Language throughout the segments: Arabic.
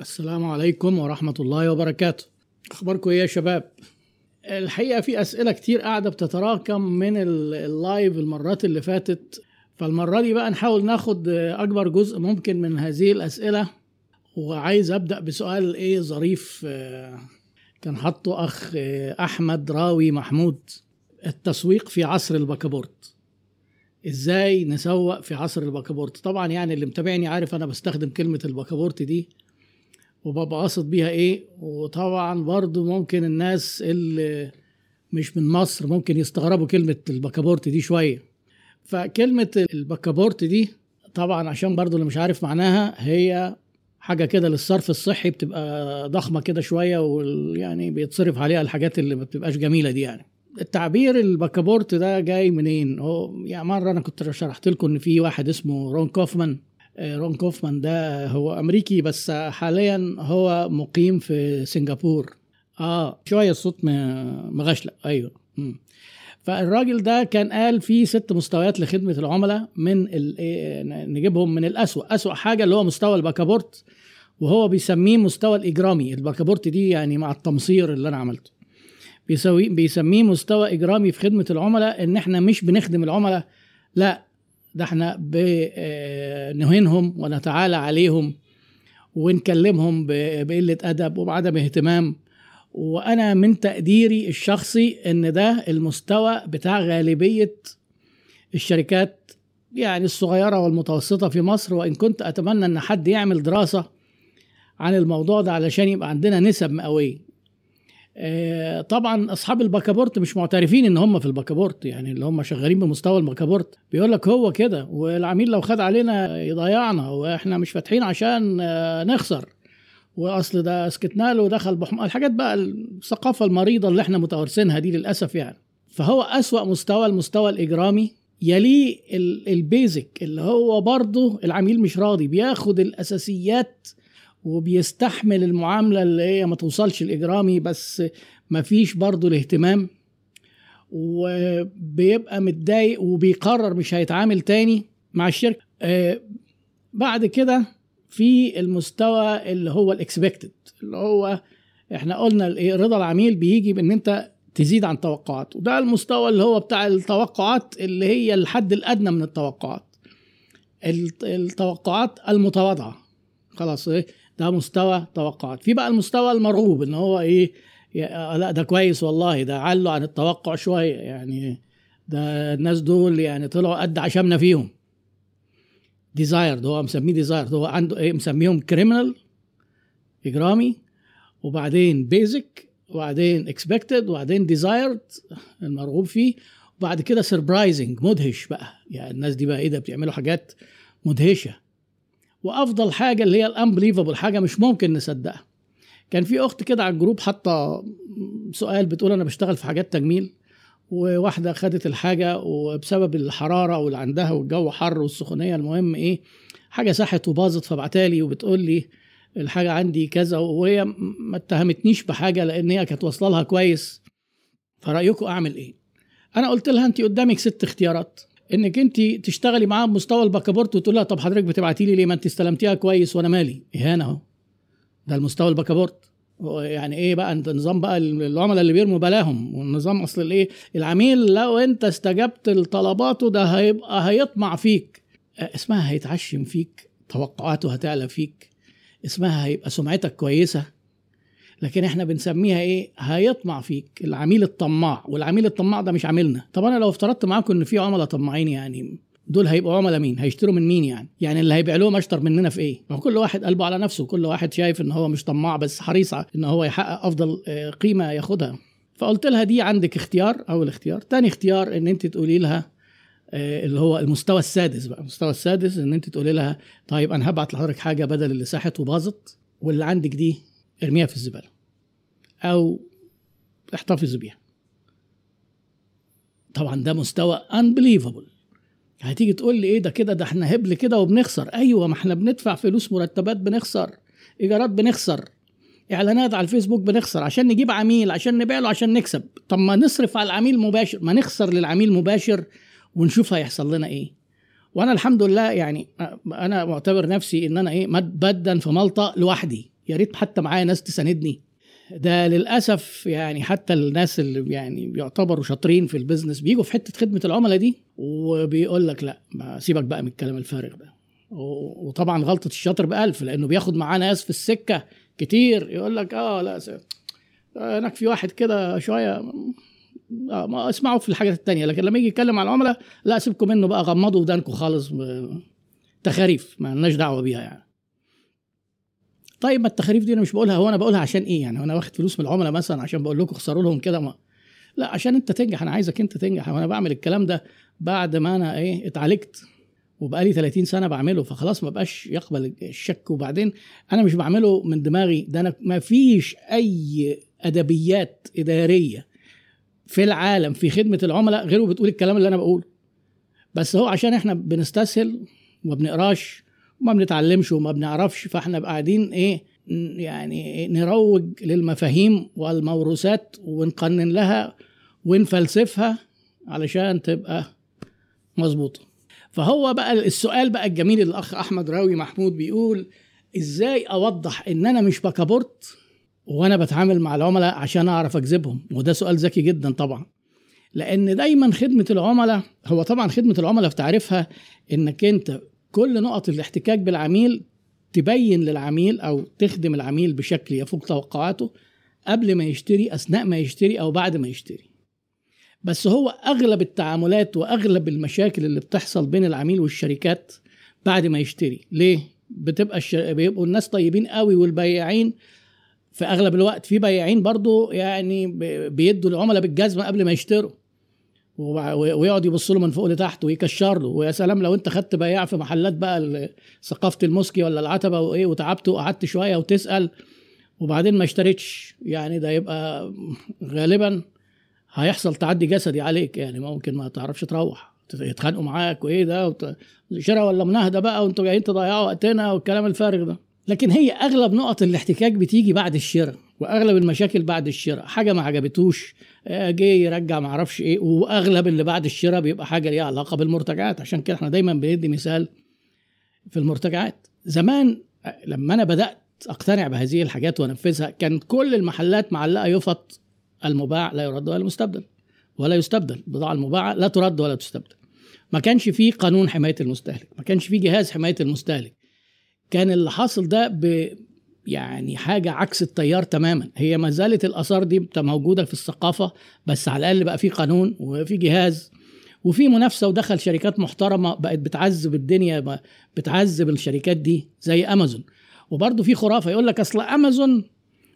السلام عليكم ورحمة الله وبركاته. أخباركم إيه يا شباب؟ الحقيقة في أسئلة كتير قاعدة بتتراكم من ال- ال live المرات اللي فاتت. فالمرة دي بقى نحاول ناخد أكبر جزء ممكن من هذه الأسئلة. وعايز أبدأ بسؤال إيه ظريف آه، كان حطه أخ آه، أحمد راوي محمود. التسويق في عصر البكابورت إزاي نسوق في عصر البكابورت طبعا يعني اللي متابعني عارف أنا بستخدم كلمة البكابورت دي. وببقى قاصد بيها إيه؟ وطبعا برضو ممكن الناس اللي مش من مصر ممكن يستغربوا كلمة البكابورت دي شوية. فكلمة البكابورت دي طبعا عشان برضو اللي مش عارف معناها هي حاجة كده للصرف الصحي بتبقى ضخمة كده شوية ويعني بيتصرف عليها الحاجات اللي ما بتبقاش جميلة دي يعني. التعبير البكابورت ده جاي منين؟ هو يعني مرة أنا كنت شرحت لكم إن في واحد اسمه رون كوفمان. رون كوفمان ده هو أمريكي بس حاليا هو مقيم في سنغافور. آه شوية الصوت م- مغشلق أيوه. مم. فالراجل ده كان قال في ست مستويات لخدمة العملاء من إيه، نجيبهم من الأسوأ. أسوأ حاجة اللي هو مستوى البكابورت وهو بيسميه مستوى الإجرامي. البكابورت دي يعني مع التمصير اللي أنا عملته. بيسوي بيسميه مستوى إجرامي في خدمة العملاء إن إحنا مش بنخدم العملاء لا ده إحنا بنهينهم ونتعالى عليهم ونكلمهم ب- بقلة أدب وبعدم اهتمام. وأنا من تقديري الشخصي إن ده المستوى بتاع غالبية الشركات يعني الصغيرة والمتوسطة في مصر وإن كنت أتمنى إن حد يعمل دراسة عن الموضوع ده علشان يبقى عندنا نسب مئوية. آه، طبعا أصحاب البكابورت مش معترفين إن هم في البكابورت يعني اللي هم شغالين بمستوى البكابورت بيقول لك هو كده والعميل لو خد علينا يضيعنا وإحنا مش فاتحين عشان آه، نخسر. وأصل ده سكتنا له ودخل بحم الحاجات بقى الثقافة المريضة اللي إحنا متوارثينها دي للأسف يعني. فهو أسوأ مستوى المستوى الإجرامي يليه ال- البيزك اللي هو برضه العميل مش راضي بياخد الأساسيات وبيستحمل المعاملة اللي هي ما توصلش الإجرامي بس ما فيش برضه الاهتمام. وبيبقى متضايق وبيقرر مش هيتعامل تاني مع الشركة. آه، بعد كده في المستوى اللي هو الاكسبكتد اللي هو إحنا قلنا الايه رضا العميل بيجي بإن أنت تزيد عن توقعاته وده المستوى اللي هو بتاع التوقعات اللي هي الحد الأدنى من التوقعات. الت- التوقعات المتواضعة. خلاص إيه ده مستوى توقعات. في بقى المستوى المرغوب إن هو إيه لا ده كويس والله ده علوا عن التوقع شوية يعني ده الناس دول يعني طلعوا قد عشمنا فيهم. desired هو مسميه desired هو عنده إيه مسميهم criminal إجرامي وبعدين basic وبعدين expected وبعدين desired المرغوب فيه وبعد كده surprising مدهش بقى. يعني الناس دي بقى إيه ده بتعملوا حاجات مدهشة. وأفضل حاجة اللي هي ال unbelievable حاجة مش ممكن نصدقها. كان في أخت كده على ال group حاطة سؤال بتقول أنا بشتغل في حاجات تجميل وواحدة خدت الحاجة وبسبب الحرارة واللي عندها والجو حر والسخونية المهم إيه حاجة ساحت وباظت فبعتالي وبتقول لي الحاجة عندي كذا وهي ما اتهمتنيش بحاجة لأن هي كانت واصلة لها كويس فرايكم أعمل إيه؟ أنا قلت لها انت قدامك ست اختيارات. إنك أنت تشتغلي معاها بمستوى البكابورت وتقول لها طب حضرتك بتبعتي لي ليه؟ ما أنت استلمتيها كويس وأنا مالي. اهانه أهو. ده المستوى البكابورت. هو يعني إيه بقى؟ انت نظام بقى العملاء اللي بيرموا بلاهم. والنظام أصل الإيه؟ العميل لو أنت استجبت لطلباته ده هيبقى هيطمع فيك. آه، اسمها هيتعشم فيك توقعاته هتعلى فيك. اسمها هيبقى سمعتك كويسة. لكن إحنا بنسميها إيه؟ هيطمع فيك العميل الطماع. والعميل الطماع ده مش عاملنا طب أنا لو افترضت معاكم إن في عملاء طماعين يعني دول هيبقوا عملاء مين؟ هيشتروا من مين يعني؟ يعني اللي هيبيع لهم أشطر مننا في إيه؟ ما كل واحد قلبه على نفسه. كل واحد شايف إن هو مش طماع بس حريص إن هو يحقق أفضل آه، قيمة ياخدها. فقلت لها دي عندك اختيار أول اختيار. تاني اختيار إن أنت تقولي لها آه، اللي هو المستوى السادس بقى. المستوى السادس إن أنت تقولي لها طيب أنا هبعت لحضرتك حاجة بدل اللي ساحت وباظت واللي عندك دي ارميها في الزبالة. أو احتفظ بيها طبعا ده مستوى unbelievable. هتيجي تقول لي إيه ده كده ده إحنا هبل كده وبنخسر. أيوه ما إحنا بندفع فلوس مرتبات بنخسر إيجارات بنخسر إعلانات على الفيسبوك بنخسر عشان نجيب عميل عشان نبيع له عشان نكسب. طب ما نصرف على العميل مباشر ما نخسر للعميل مباشر ونشوف هيحصل لنا إيه. وأنا الحمد لله يعني أنا معتبر نفسي إن أنا إيه بدا في مالطا لوحدي. يا ريت حتى معايا ناس تساندني. ده للأسف يعني حتى الناس اللي يعني بيعتبروا شاطرين في ال business بيجوا في حتة خدمة العملاء دي وبيقول لك لا ما سيبك بقى من الكلام الفارغ ده. وطبعا غلطة الشاطر بألف لأنه بياخد معاه ناس في السكة كتير يقول لك آه لا هناك في واحد كده شوية آه ما اسمعوا في الحاجات التانية لكن لما يجي يتكلم على العملاء لا سيبكم منه بقى غمضوا ودانكم خالص تخاريف ما لناش دعوة بيها يعني. طيب ما التخاريف دي أنا مش بقولها هو أنا بقولها عشان إيه يعني؟ أنا واخد فلوس من العملاء مثلا عشان بقول لكم خسروا لهم كده ما لا عشان أنت تنجح أنا عايزك أنت تنجح. وأنا بعمل الكلام ده بعد ما أنا إيه اتعالجت وبقالي 30 سنة بعمله فخلاص ما بقاش يقبل الشك. وبعدين أنا مش بعمله من دماغي ده أنا ما فيش أي أدبيات إدارية في العالم في خدمة العملاء غيره بتقول الكلام اللي أنا بقوله. بس هو عشان إحنا بنستسهل وما بنقراش وما بنتعلمش وما بنعرفش فاحنا قاعدين إيه يعني نروج للمفاهيم والموروثات ونقنن لها ونفلسفها علشان تبقى مظبوطة. فهو بقى السؤال بقى الجميل اللي الأخ أحمد راوي محمود بيقول إزاي أوضح إن أنا مش بكابورت وأنا بتعامل مع العملاء عشان أعرف أجذبهم؟ وده سؤال ذكي جدا طبعا. لأن دايما خدمة العملاء هو طبعا خدمة العملاء في تعريفها إنك أنت كل نقط الاحتكاك بالعميل تبين للعميل أو تخدم العميل بشكل يفوق توقعاته قبل ما يشتري أثناء ما يشتري أو بعد ما يشتري. بس هو أغلب التعاملات وأغلب المشاكل اللي بتحصل بين العميل والشركات بعد ما يشتري. ليه؟ بتبقى الشر... بيبقوا الناس طيبين قوي والبياعين في أغلب الوقت. في بياعين برضو يعني بيدوا العملاء بالجزمة قبل ما يشتروا. ويقعد يبص له من فوق لتحت ويكشر له ويا سلام لو انت خدت بياع في محلات بقى ثقافة المسكي ولا العتبة وايه وتعبت وقعدت شوية وتسأل وبعدين ما اشتريتش يعني ده يبقى غالبا هيحصل تعدي جسدي عليك يعني ممكن ما تعرفش تروح يتخانقوا معاك وايه ده وت... شراء ولا مناهدة بقى وانتوا جايين تضيعوا وقتنا والكلام الفارغ ده. لكن هي أغلب نقط الاحتكاك بتيجي بعد الشراء. وأغلب المشاكل بعد الشراء. حاجة ما عجبتوش آه، جه يرجع ما أعرفش إيه وأغلب اللي بعد الشراء بيبقى حاجة ليها علاقة بالمرتجعات. عشان كده إحنا دايما بندي مثال في المرتجعات. زمان آه، لما أنا بدأت أقتنع بهذه الحاجات وأنفذها كانت كل المحلات معلقة يفط المباع لا يرد ولا مستبدل. ولا يستبدل. البضاعه المباعة لا ترد ولا تستبدل. ما كانش فيه قانون حماية المستهلك. ما كانش فيه جهاز حماية المستهلك. كان اللي حاصل ده ب يعني حاجة عكس التيار تماما. هي ما زالت الآثار دي موجودة في الثقافة بس على الأقل بقى في قانون وفي جهاز وفي منافسة ودخل شركات محترمة بقت بتعذب الدنيا بتعذب الشركات دي زي أمازون. وبرضه في خرافة يقول لك أصل أمازون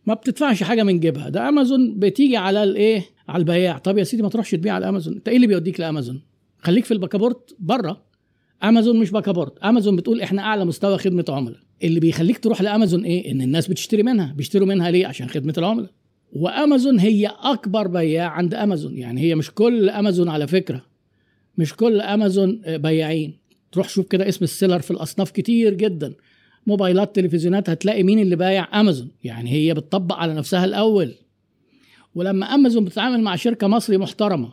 ما بتدفعش حاجة من جيبها. ده أمازون بتيجي على الإيه؟ على البياع. طب يا سيدي ما تروحش تبيع على أمازون. أنت إيه اللي بيوديك لأمازون؟ خليك في الباكابورت بره. أمازون مش باكابورت أمازون بتقول إحنا أعلى مستوى خدمة عملاء. اللي بيخليك تروح لأمازون إيه؟ إن الناس بتشتري منها. بيشتروا منها ليه؟ عشان خدمة العملاء. وأمازون هي أكبر بياع عند أمازون. يعني هي مش كل أمازون على فكرة. مش كل أمازون بياعين. تروح شوف كده اسم السيلر في الأصناف كتير جدا. موبايلات تلفزيونات هتلاقي مين اللي بايع؟ أمازون. يعني هي بتطبق على نفسها الأول. ولما أمازون بتتعامل مع شركة مصري محترمة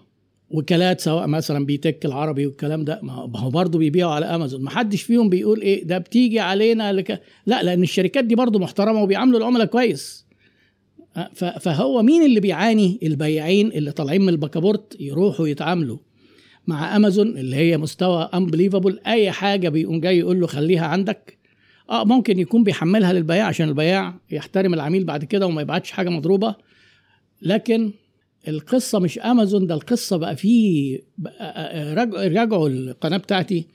وكالات سواء مثلا بيتك العربي والكلام ده ما هو برضه بيبيعوا على امازون ما حدش فيهم بيقول إيه ده بتيجي علينا لك. لا لأن الشركات دي برضه محترمة وبيعاملوا العملاء كويس. فهو مين اللي بيعاني؟ البياعين اللي طالعين من الباكابورت يروحوا يتعاملوا مع امازون اللي هي مستوى unbelievable أي حاجة بيقوم جاي يقول له خليها عندك. أه ممكن يكون بيحملها للبياع عشان البياع يحترم العميل بعد كده وما يبعتش حاجة مضروبة. لكن القصة مش امازون ده القصة بقى فيه رجعوا القناة بتاعتي.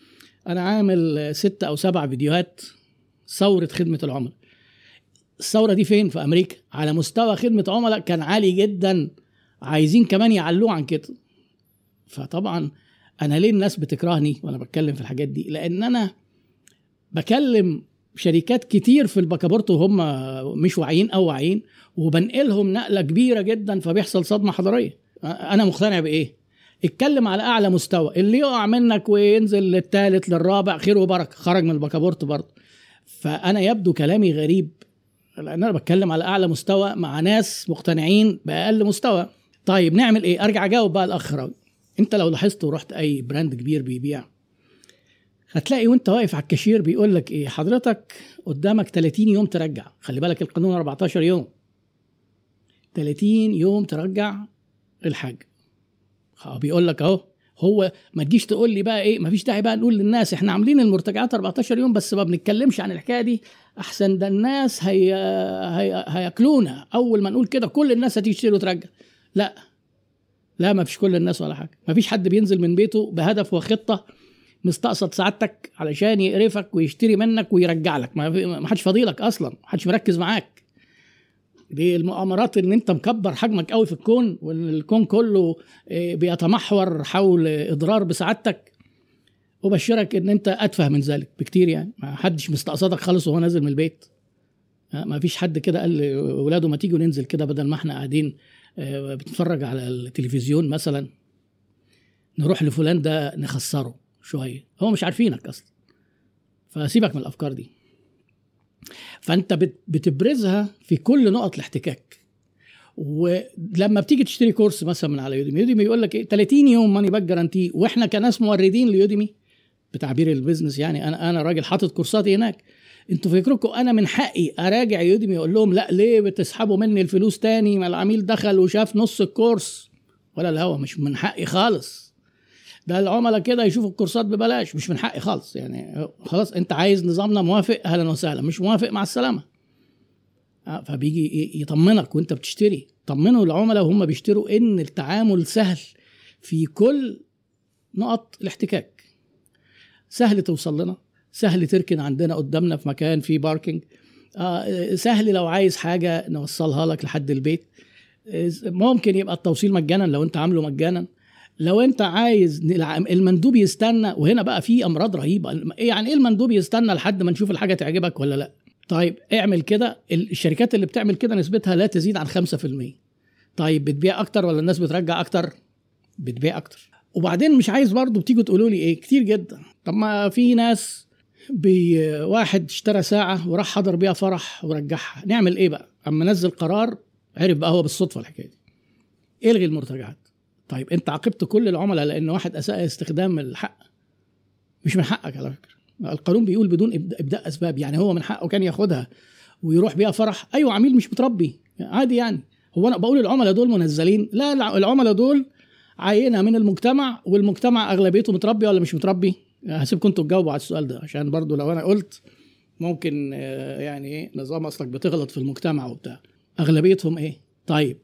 أنا عامل ست أو سبع فيديوهات ثورة خدمة العملاء. الثورة دي فين؟ في أمريكا. على مستوى خدمة عملاء كان عالي جدا. عايزين كمان يعلوه عن كده. فطبعا أنا ليه الناس بتكرهني وأنا بتكلم في الحاجات دي؟ لأن أنا بكلم شركات كتير في الباكابورت وهم مش واعيين أو واعيين. وبنقلهم نقلة كبيرة جدا فبيحصل صدمة حضارية. أنا مقتنع بإيه؟ اتكلم على أعلى مستوى. اللي يقع منك وينزل للثالث للرابع خير وبركة. خرج من الباكابورت برضه. فأنا يبدو كلامي غريب لأن أنا بتكلم على أعلى مستوى مع ناس مقتنعين بأقل مستوى. طيب نعمل إيه؟ أرجع أجاوب بقى الاخ أنت لو لاحظت ورحت أي brand كبير بيبيع هتلاقي وأنت واقف على الكاشير بيقول لك إيه؟ حضرتك قدامك 30 يوم ترجع. خلي بالك القانون 14 يوم. 30 يوم ترجع الحاجة بيقول لك اهو هو ما تجيش تقول لي بقى إيه ما فيش داعي بقى نقول للناس إحنا عاملين المرتجعات 14 يوم بس ما بنتكلمش عن الحكاية دي. أحسن ده الناس هي... هي... هياكلونا. أول ما نقول كده كل الناس هتيجي تشتري وترجع. لا. لا ما فيش كل الناس ولا حاجة. ما فيش حد بينزل من بيته بهدف وخطة مستقصد سعادتك علشان يقرفك ويشتري منك ويرجع لك. ما حدش فاضيلك أصلا ما حدش مركز معاك. دي المؤامرات ان انت مكبر حجمك قوي في الكون والكون كله آه، بيتمحور حول إضرار بسعادتك. وبشرك إن أنت أتفه من ذلك بكتير يعني. ما حدش مستقصدك خالص وهو نازل من البيت. آه، ما فيش حد كده قال لأولاده ما تيجوا ننزل كده بدل ما إحنا قاعدين آه، بنتفرج على التلفزيون مثلا. نروح لفلان ده نخسره شوية. هو مش عارفينك أصلا. فسيبك من الأفكار دي. فانت بتبرزها في كل نقط الاحتكاك. ولما بتيجي تشتري course مثلا من على يوديمي يوديمي يقول لك إيه 30 يوم money back guarantee وإحنا كناس موردين ليوديمي بتعبير البيزنس يعني أنا أنا راجل حاطط كورساتي هناك. أنتوا فكركم أنا من حقي أراجع يوديمي أقول لهم لأ ليه بتسحبوا مني الفلوس تاني؟ ما العميل دخل وشاف نص الكورس. ولا الهوا مش من حقي خالص. ده العملاء كده يشوفوا الكورسات ببلاش مش من حقي خالص يعني. خلاص انت عايز نظامنا موافق أهلا وسهلا مش موافق مع السلامة. آه، فبيجي يطمنك وانت بتشتري. طمنوا العملاء وهم بيشتروا إن التعامل سهل في كل نقط الاحتكاك. سهل توصل لنا سهل تركن عندنا قدامنا في مكان فيه باركينج آه سهل لو عايز حاجة نوصلها لك لحد البيت. آه، ممكن يبقى التوصيل مجانا لو انت عامله مجانا. لو انت عايز المندوب يستنى وهنا بقى في أمراض رهيبة. يعني إيه المندوب يستنى لحد ما نشوف الحاجة تعجبك ولا لأ؟ طيب اعمل كده. الشركات اللي بتعمل كده نسبتها لا تزيد عن 5% طيب بتبيع أكتر ولا الناس بترجع أكتر؟ بتبيع أكتر. وبعدين مش عايز برضه بتيجوا تقولوا لي إيه؟ كتير جدا. طب ما في ناس واحد اشترى ساعة وراح حضر بيها فرح ورجعها. نعمل إيه بقى؟ أما نزل قرار عرف بقى هو بالصدفة الحكاية دي. إلغي المرتجعات. طيب انت عاقبت كل العملاء لأن واحد اساء استخدام الحق. مش من حقك على فكرة. القانون بيقول بدون إبداء أسباب. يعني هو من حقه كان ياخدها ويروح بيها فرح. أيوه عميل مش متربي عادي يعني. هو أنا بقول العملاء دول منزلين. لا العملاء دول عينة من المجتمع والمجتمع أغلبيته متربي ولا مش متربي؟ هسيبكم أنتوا تجاوبوا على السؤال ده عشان برضو لو أنا قلت ممكن آه، يعني إيه نظام أصلك بتغلط في المجتمع وبتاع. أغلبيتهم إيه؟ طيب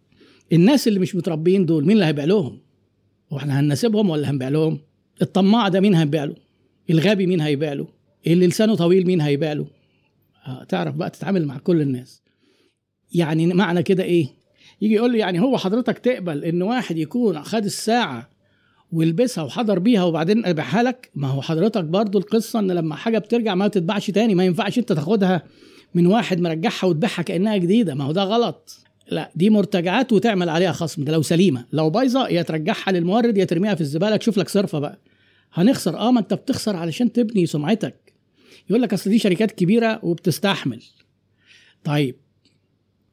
الناس اللي مش متربيين دول مين اللي هيبيع لهم؟ وإحنا هنناسبهم ولا هنبيع لهم؟ الطماع ده مين هيبيع له؟ الغبي مين هيبيع له؟ اللي لسانه طويل مين هيبيع له؟ آه تعرف بقى تتعامل مع كل الناس. يعني معنى كده إيه؟ يجي يقول لي يعني هو حضرتك تقبل إن واحد يكون خد الساعة ولبسها وحضر بيها وبعدين أبيعها لك ما هو حضرتك برضو القصة إن لما حاجة بترجع ما تتباعش تاني ما ينفعش أنت تاخدها من واحد مرجعها وتبيعها كأنها جديدة ما هو ده غلط لا دي مرتجعات وتعمل عليها خصم. ده لو سليمة. لو بايظة يا ترجعها للمورد يا ترميها في الزبالة تشوف لك صرفة بقى. هنخسر. آه ما أنت بتخسر علشان تبني سمعتك. يقول لك أصل دي شركات كبيرة وبتستحمل. طيب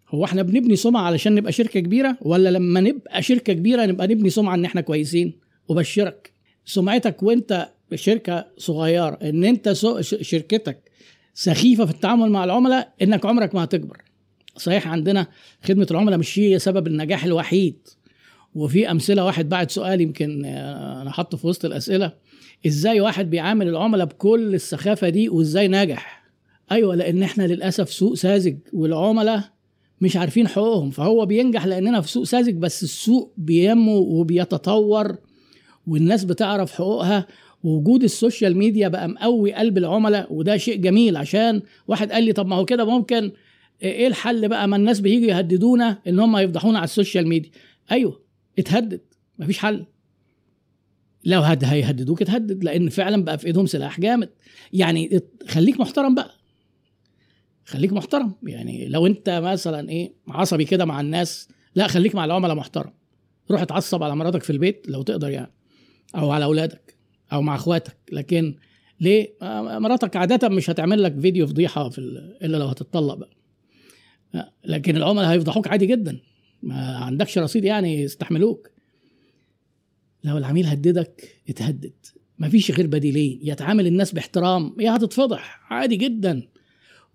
هو إحنا بنبني سمعة علشان نبقى شركة كبيرة؟ ولا لما نبقى شركة كبيرة نبقى نبني سمعة إن إحنا كويسين وبشرك؟ سمعتك وأنت شركة صغيرة إن أنت شركتك سخيفة في التعامل مع العملاء إنك عمرك ما هتكبر. صحيح عندنا خدمة العملاء مش هي سبب النجاح الوحيد. وفي أمثلة واحد بعد سؤال يمكن آه، أنا حاطه في وسط الأسئلة. إزاي واحد بيعامل العملاء بكل السخافة دي وإزاي ناجح؟ أيوه لأن إحنا للأسف سوق ساذج والعملاء مش عارفين حقوقهم. فهو بينجح لأننا في سوق ساذج بس السوق بينمو وبيتطور والناس بتعرف حقوقها. ووجود ال social media بقى مقوي قلب العملاء وده شيء جميل. عشان واحد قال لي طب ما هو كده ممكن إيه الحل بقى ما الناس بييجوا يهددونا إن هم يفضحونا على ال social media؟ أيوه اتهدد. مفيش حل. لو هد هيهددوك اتهدد لأن فعلا بقى في إيدهم سلاح جامد. يعني خليك محترم بقى. خليك محترم. يعني لو أنت مثلا إيه عصبي كده مع الناس لا خليك مع العملاء محترم. روح اتعصب على مراتك في البيت لو تقدر يعني أو على أولادك أو مع أخواتك. لكن ليه؟ مراتك عادة مش هتعمل لك فيديو فضيحة في إلا لو هتتطلق بقى. لكن العملاء هيفضحوك عادي جدا. ما عندكش رصيد يعني يستحملوك. لو العميل هددك اتهدد. مفيش غير بديلين. يا تعامل الناس باحترام. يا هتتفضح. عادي جدا.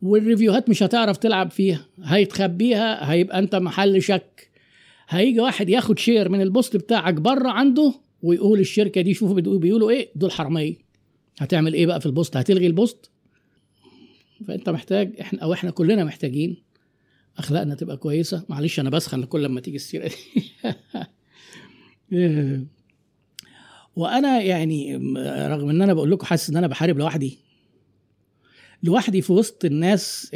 وال reviewهات مش هتعرف تلعب فيها. هيتخبيها. هيبقى انت محل شك. هيجي واحد ياخد share من ال post بتاعك بره عنده ويقول الشركة دي شوفوا بيقولوا إيه؟ دول حرامية. هتعمل إيه بقى في ال post؟ هتلغي ال post؟ فأنت محتاج إحنا أو إحنا كلنا محتاجين أخلاقنا تبقى كويسة. معلش أنا بسخن كل لما تيجي السيرة دي. وأنا يعني رغم إن أنا بقول لكم حاسس إن أنا بحارب لوحدي. لوحدي في وسط الناس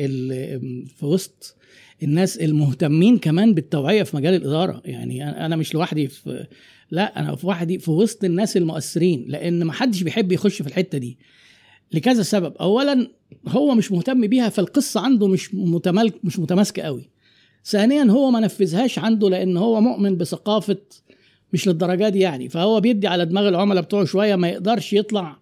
في وسط الناس المهتمين كمان بالتوعية في مجال الإدارة. يعني أنا مش لوحدي في لا أنا في وحدي في وسط الناس المؤثرين لأن ما حدش بيحب يخش في الحتة دي. لكذا سبب. اولا هو مش مهتم بيها فالقصة عنده مش متمالك مش متماسكة قوي. ثانيا هو ما نفذهاش عنده لأن هو مؤمن بثقافة مش للدرجة دي يعني. فهو بيدي على دماغ العملاء بتوعه شوية ما يقدرش يطلع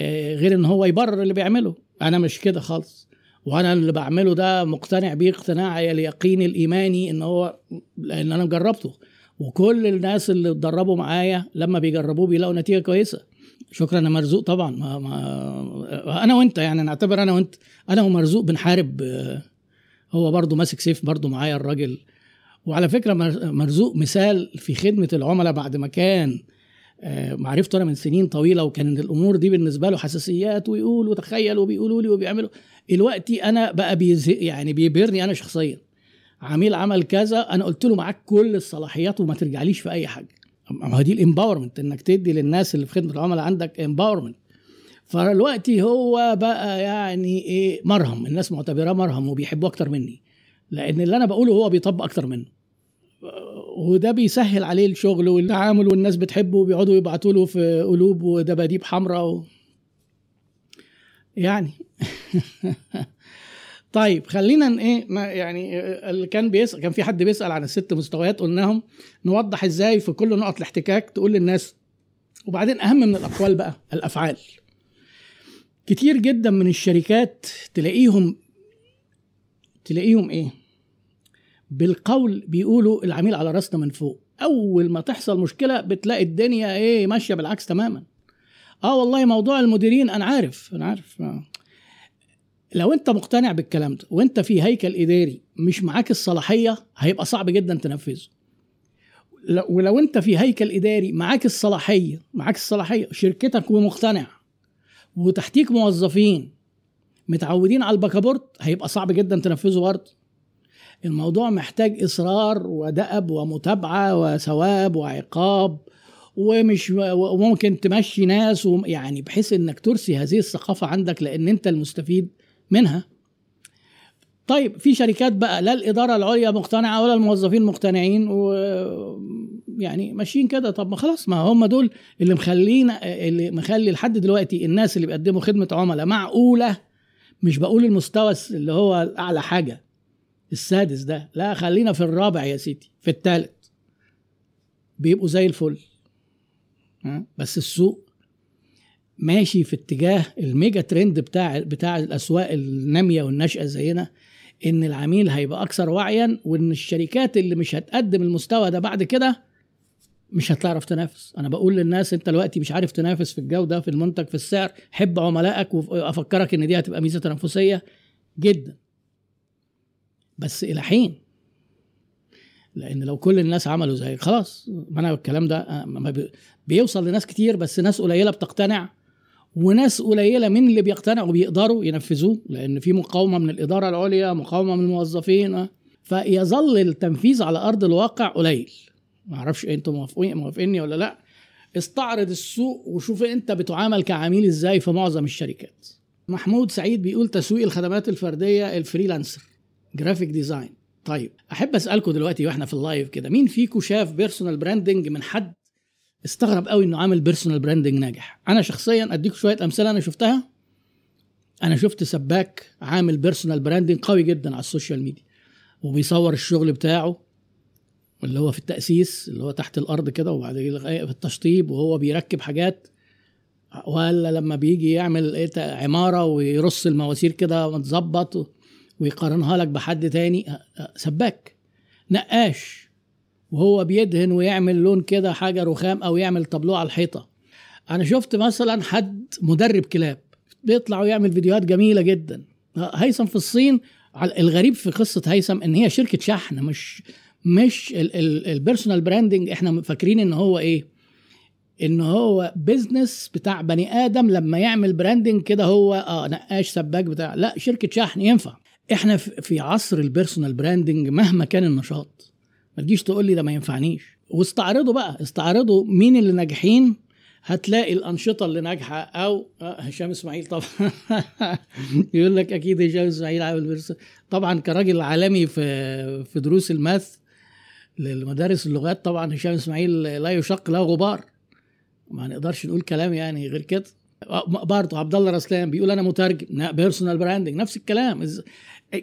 آه، غير إن هو يبرر اللي بيعمله. أنا مش كده خالص. وأنا اللي بعمله ده مقتنع بيه اقتناع اليقين الإيماني إن هو لأن أنا جربته. وكل الناس اللي اتدربوا معايا لما بيجربوه بيلاقوا نتيجة كويسة. شكرا يا مرزوق طبعا. ما ما أنا وأنت يعني نعتبر أنا وأنت أنا ومرزوق بنحارب هو برضه ماسك سيف برضه معايا الراجل. وعلى فكرة مرزوق مثال في خدمة العملاء بعد ما كان آه، معرفته أنا من سنين طويلة وكان الأمور دي بالنسبة له حساسيات ويقول وتخيل وبيقولوا لي وبيعملوا دلوقتي أنا بقى بيزهق يعني بيبهرني أنا شخصيا. عميل عمل كذا أنا قلت له معاك كل الصلاحيات وما ترجعليش في أي حاجة. ما دي ال empowerment إنك تدي للناس اللي في خدمة العملاء عندك empowerment فدلوقتي هو بقى يعني إيه مرهم. الناس معتبراه مرهم وبيحبوه أكتر مني. لأن اللي أنا بقوله هو بيطبق أكتر منه. وده بيسهل عليه الشغل والتعامل والناس بتحبه وبيقعدوا يبعتوا له في قلوب ودباديب حمراء و... يعني. طيب خلينا إيه يعني اللي كان بيسال كان في حد بيسأل عن الست مستويات قلناهم نوضح إزاي في كل نقط الاحتكاك تقول للناس. وبعدين أهم من الأقوال بقى الأفعال. كتير جدا من الشركات تلاقيهم تلاقيهم إيه؟ بالقول بيقولوا العميل على راسنا من فوق. أول ما تحصل مشكلة بتلاقي الدنيا إيه ماشية بالعكس تماما. آه والله موضوع المديرين أنا عارف أنا عارف لو انت مقتنع بالكلام ده وانت في هيكل اداري مش معاك الصلاحية هيبقى صعب جدا تنفذه. ولو انت في هيكل اداري معاك الصلاحية معاك الصلاحية شركتك ومقتنع وتحتيك موظفين متعودين على الباكابورت هيبقى صعب جدا تنفذه برضه. الموضوع محتاج إصرار ودأب ومتابعة وثواب وعقاب ومش وممكن تمشي ناس يعني بحيث إنك ترسي هذه الثقافة عندك لأن أنت المستفيد. منها. طيب في شركات بقى لا الإدارة العليا مقتنعة ولا الموظفين مقتنعين و يعني ماشيين كده. طب ما خلاص ما هم دول اللي مخلينا اللي مخلي لحد دلوقتي الناس اللي بيقدموا خدمة عملاء معقولة. مش بقول المستوى اللي هو أعلى حاجة السادس ده. لا خلينا في الرابع يا سيدي في الثالث بيبقوا زي الفل. بس السوق ماشي في اتجاه الميجا ترند بتاع بتاع الأسواق النامية والناشئة زينا إن العميل هيبقى أكثر وعيا وإن الشركات اللي مش هتقدم المستوى ده بعد كده مش هتعرف تنافس. أنا بقول للناس أنت دلوقتي مش عارف تنافس في الجودة في المنتج في السعر حب عملائك وأفكرك إن دي هتبقى ميزة تنافسية جدا. بس إلى حين؟ لأن لو كل الناس عملوا زي خلاص ما أنا الكلام ده بيوصل لناس كتير بس ناس قليلة بتقتنع وناس قليلة من اللي بيقتنعوا بيقدروا ينفذوه لأن في مقاومة من الإدارة العليا مقاومة من الموظفين فيظل التنفيذ على أرض الواقع قليل. ما أعرفش أنتم موافقين موافقيني ولا لأ. استعرض السوق وشوف أنت بتعامل كعميل إزاي في معظم الشركات. محمود سعيد بيقول تسويق الخدمات الفردية ال freelancer graphic design طيب أحب أسألكم دلوقتي وإحنا في ال live كده مين فيكم شاف personal branding من حد؟ استغرب قوي إنه عامل personal branding ناجح. أنا شخصيا أديك شوية أمثلة أنا شفتها. أنا شفت سباك عامل personal branding قوي جدا على ال social media. وبيصور الشغل بتاعه اللي هو في التأسيس اللي هو تحت الأرض كده وبعد في التشطيب وهو بيركب حاجات. ولا لما بيجي يعمل إيه عمارة ويرص المواسير كده متظبط ويقارنها لك بحد تاني سباك. نقاش. وهو بيدهن ويعمل لون كده حاجة رخام أو يعمل طابلوه على الحيطة. أنا شفت مثلا حد مدرب كلاب بيطلع ويعمل فيديوهات جميلة جدا. هيثم في الصين الغريب في قصة هيثم إن هي شركة شحن مش مش ال personal branding إحنا فاكرين إن هو إيه؟ إن هو business بتاع بني آدم. لما يعمل branding كده هو آه نقاش سباك بتاع لا شركة شحن ينفع. إحنا في عصر ال personal branding مهما كان النشاط. ما تجيش تقول لي ده ما ينفعنيش. واستعرضوا بقى استعرضوا مين اللي ناجحين. هتلاقي الأنشطة اللي ناجحة أو آه، هشام إسماعيل طبعا. يقول لك أكيد هشام إسماعيل عامل طبعا كراجل عالمي في في دروس ال math للمدارس اللغات طبعا هشام إسماعيل لا يشق له غبار. ما نقدرش نقول كلام يعني غير كده. برضه عبد الله رسلان بيقول أنا مترجم personal branding نفس الكلام.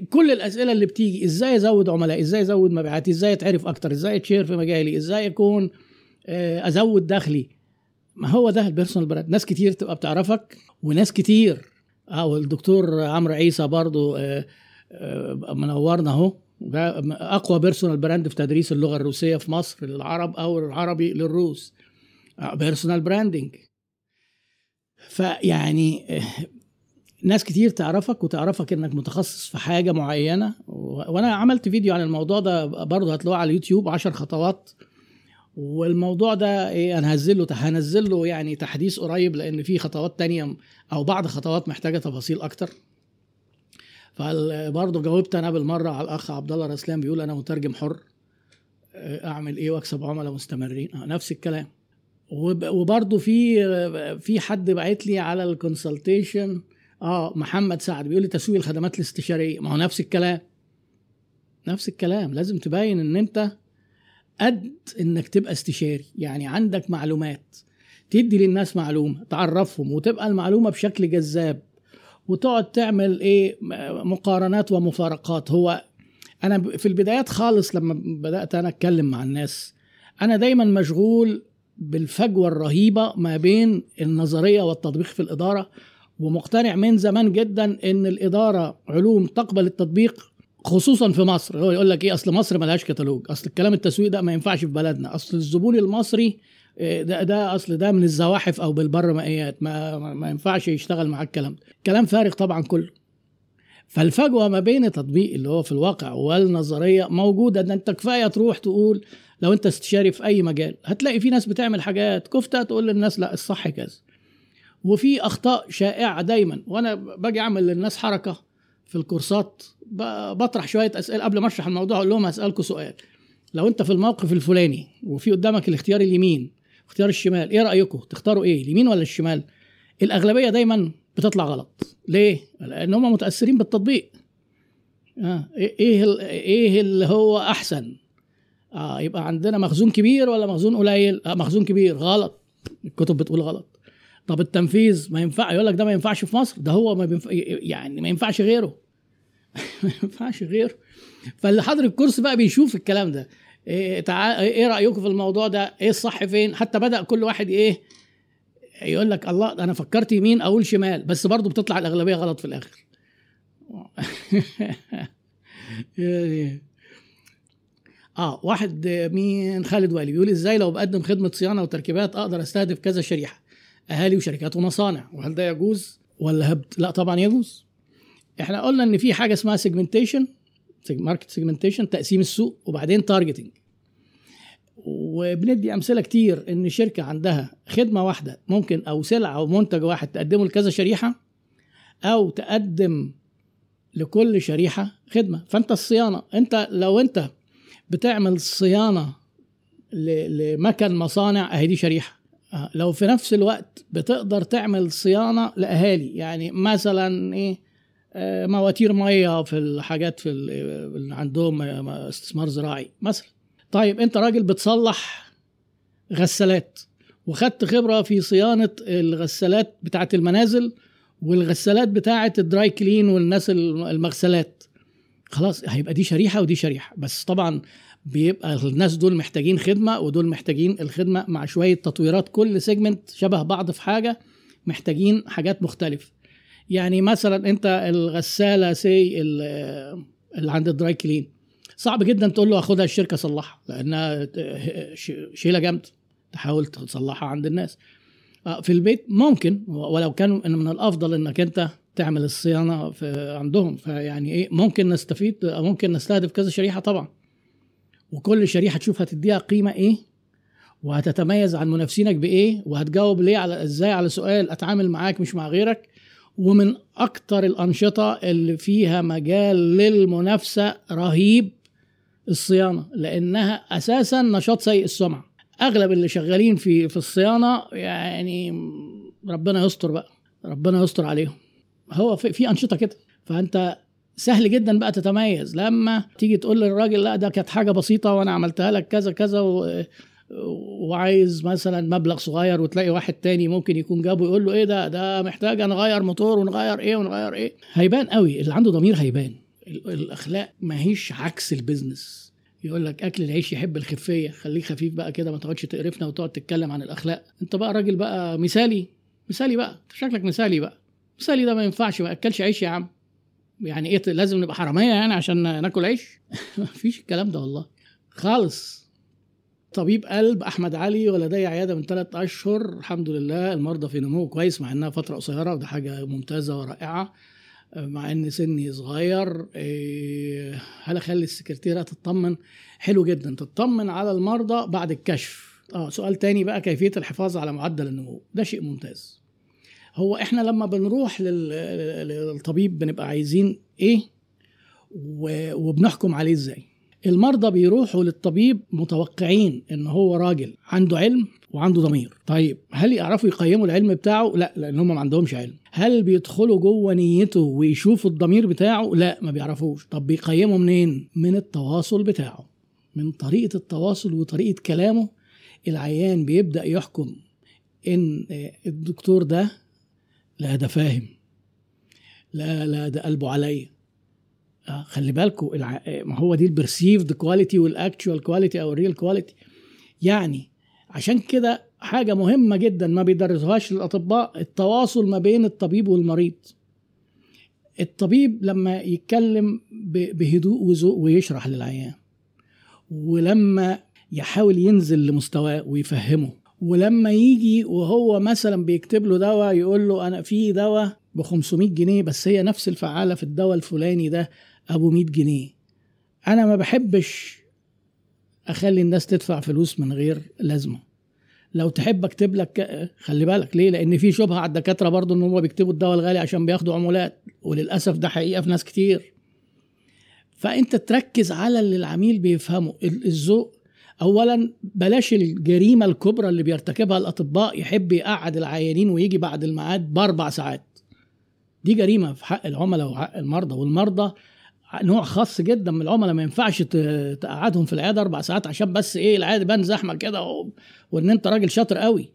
كل الأسئلة اللي بتيجي إزاي ازود عملاء؟ إزاي ازود مبيعاتي إزاي اتعرف أكتر؟ إزاي اتشير في مجالي؟ إزاي اكون آه، أزود دخلي؟ ما هو ده ال personal brand ناس كتير تبقى بتعرفك وناس كتير. آه والدكتور عمرو عيسى برضو آه آه منورنا أهو. أقوى personal brand في تدريس اللغة الروسية في مصر للعرب أو العربي للروس. personal branding فيعني ناس كتير تعرفك وتعرفك إنك متخصص في حاجة معينة. وأنا عملت فيديو عن الموضوع ده برضه هتلاقوه على اليوتيوب عشر خطوات. والموضوع ده إيه أنا هنزله هنزل له يعني تحديث قريب لأن في خطوات تانية أو بعض خطوات محتاجة تفاصيل أكتر. فبرضه جاوبت أنا بالمرة على الأخ عبد الله رسلان بيقول أنا مترجم حر أعمل إيه وأكسب عملاء مستمرين؟ نفس الكلام. وبرضه في في حد بعت لي على الكونسلتيشن آه محمد سعد بيقول لي تسويق الخدمات الاستشارية. ما هو نفس الكلام. نفس الكلام. لازم تبين إن أنت قد إنك تبقى استشاري. يعني عندك معلومات. تدي للناس معلومة. تعرفهم وتبقى المعلومة بشكل جذاب. وتقعد تعمل إيه مقارنات ومفارقات. هو أنا في البدايات خالص لما بدأت أنا أتكلم مع الناس أنا دايما مشغول بالفجوة الرهيبة ما بين النظرية والتطبيق في الإدارة. ومقتنع من زمان جدا إن الإدارة علوم تقبل التطبيق خصوصا في مصر. هو يقول لك إيه؟ أصل مصر ملهاش كتالوج. أصل الكلام التسويق ده ما ينفعش في بلدنا. أصل الزبون المصري آه، ده ده أصل ده من الزواحف أو بالبر مائيات ما, ما ينفعش يشتغل معاك الكلام ده. كلام فارغ طبعا كله. فالفجوة ما بين التطبيق اللي هو في الواقع والنظرية موجودة إن أنت كفاية تروح تقول لو أنت استشاري في أي مجال هتلاقي في ناس بتعمل حاجات. كفته تقول للناس لا الصح كذا. وفي أخطاء شائعة دايما. وأنا باجي أعمل للناس حركة في الكورسات بطرح شوية أسئلة قبل ما أشرح الموضوع أقول لهم هسالكم سؤال. لو أنت في الموقف الفلاني وفي قدامك الاختيار اليمين اختيار الشمال إيه رايكم تختاروا إيه اليمين ولا الشمال؟ الأغلبية دايما بتطلع غلط. ليه؟ لأن هم متأثرين بالتطبيق. آه إيه إيه اللي هو أحسن؟ آه يبقى عندنا مخزون كبير ولا مخزون قليل؟ آه مخزون كبير. غلط. الكتب بتقول غلط. طب التنفيذ ما ينفع يقول لك ده ما ينفعش في مصر ده هو ما بينفع يعني ما ينفعش غيره. ما ينفعش غيره. فاللي حاضر الكورس بقى بيشوف الكلام ده. إيه تعال إيه رأيكم في الموضوع ده؟ إيه الصح فين؟ حتى بدأ كل واحد إيه يقول لك الله أنا فكرت يمين أقول شمال بس برضه بتطلع الأغلبية غلط في الآخر. آه واحد مين؟ خالد والي بيقول إزاي لو بقدم خدمة صيانة وتركيبات أقدر أستهدف كذا شريحة؟ أهالي وشركات ومصانع وهل ده يجوز ولا هبت؟ لا طبعا يجوز. إحنا قلنا إن في حاجة اسمها segmentation market segmentation تقسيم السوق وبعدين targeting وبندي أمثلة كتير إن شركة عندها خدمة واحدة ممكن أو سلعه أو منتج واحد تقدمه لكذا شريحة أو تقدم لكل شريحة خدمة. فأنت الصيانة أنت لو أنت بتعمل صيانة لمكن مصانع أهي دي شريحة. لو في نفس الوقت بتقدر تعمل صيانة لأهالي يعني مثلا إيه آه، مواتير مية في الحاجات في اللي عندهم استثمار زراعي مثلا. طيب أنت راجل بتصلح غسالات وخدت خبرة في صيانة الغسالات بتاعة المنازل والغسالات بتاعة ال dry clean والناس المغسلات. خلاص هيبقى دي شريحة ودي شريحة. بس طبعا بيبقى الناس دول محتاجين خدمة ودول محتاجين الخدمة مع شوية تطويرات. كل segment شبه بعض في حاجة محتاجين حاجات مختلفة. يعني مثلا أنت الغسالة C اللي عند ال dry clean. صعب جدا تقول له أخدها الشركة صلحها لأنها شيلة جامده تحاول تصلحها عند الناس. آه، في البيت ممكن ولو كان من الأفضل إنك أنت تعمل الصيانة في عندهم. فيعني إيه ممكن نستفيد ممكن نستهدف كذا شريحة طبعا. وكل شريحة تشوف هتديها قيمة إيه؟ وهتتميز عن منافسينك بإيه؟ وهتجاوب ليه على إزاي على سؤال أتعامل معاك مش مع غيرك؟ ومن أكتر الأنشطة اللي فيها مجال للمنافسة رهيب الصيانة لأنها أساسا نشاط سيء السمعه أغلب اللي شغالين في في الصيانة يعني ربنا يستر بقى ربنا يستر عليهم. هو في, في أنشطة كده. فأنت سهل جدا بقى تتميز. لما تيجي تقول للراجل لا ده كانت حاجة بسيطة وأنا عملتها لك كذا كذا و... وعايز مثلا مبلغ صغير وتلاقي واحد تاني ممكن يكون جابه يقول له إيه ده؟ ده محتاج نغير موتور ونغير إيه ونغير إيه. هيبان قوي. اللي عنده ضمير هيبان. الأخلاق ما هيش عكس البيزنس. يقول لك أكل العيش يحب الخفيه خليك خفيف بقى كده ما تقعدش تقرفنا وتقعد تتكلم عن الأخلاق. أنت بقى راجل بقى مثالي. مثالي بقى. شكلك مثالي بقى. مثالي ده ما ينفعش ما أكلش عيش يا عم. يعني إيه لازم نبقى حرامية يعني عشان ناكل عيش؟ مفيش الكلام ده والله. خالص. طبيب قلب أحمد علي ولدي عيادة من ثلاث أشهر. الحمد لله المرضى في نمو كويس مع إنها فترة قصيرة وده حاجة ممتازة ورائعة مع إن سني صغير. إيه، هل أخلي السكرتيرة تطمن؟ حلو جدا. تطمن على المرضى بعد الكشف. آه سؤال تاني بقى كيفية الحفاظ على معدل النمو؟ ده شيء ممتاز. هو إحنا لما بنروح للطبيب بنبقى عايزين إيه؟ وبنحكم عليه إزاي. المرضى بيروحوا للطبيب متوقعين إن هو راجل عنده علم وعنده ضمير. طيب هل يعرفوا يقيموا العلم بتاعه؟ لا لأن هم ما عندهمش علم. هل بيدخلوا جوه نيته ويشوفوا الضمير بتاعه؟ لا ما بيعرفوش. طب بيقيموا منين؟ من التواصل بتاعه من طريقة التواصل وطريقة كلامه. العيان بيبدأ يحكم إن الدكتور ده لا ده فاهم. لا لا ده قلبه عليا. آه خلي بالكم الع... ما هو دي ال perceived quality وال actual quality أو ال real quality يعني عشان كده حاجة مهمة جدا ما بيدرسوهاش للاطباء التواصل ما بين الطبيب والمريض. الطبيب لما يتكلم بهدوء وذوق ويشرح للعيان ولما يحاول ينزل لمستواه ويفهمه ولما يجي وهو مثلا بيكتب له دواء يقول له أنا في دواء ب 500 جنيه بس هي نفس الفعالة في الدواء الفلاني ده أبو 100 جنيه. أنا ما بحبش أخلي الناس تدفع فلوس من غير لازمة. لو تحب أكتب لك خلي بالك ليه؟ لأن في شبهة على الدكاترة برضو إن هم بيكتبوا الدواء الغالي عشان بياخدوا عمولات وللأسف ده حقيقة في ناس كتير. فأنت تركز على اللي العميل بيفهمه. الذوق اولا بلاش الجريمة الكبرى اللي بيرتكبها الأطباء يحب يقعد العيانين ويجي بعد الميعاد بأربع ساعات. دي جريمة في حق العملاء وحق المرضى والمرضى نوع خاص جدا من العملاء ما ينفعش تقعدهم في العيادة أربع ساعات عشان بس إيه العيادة بان زحمة كده. وإن أنت راجل شاطر قوي.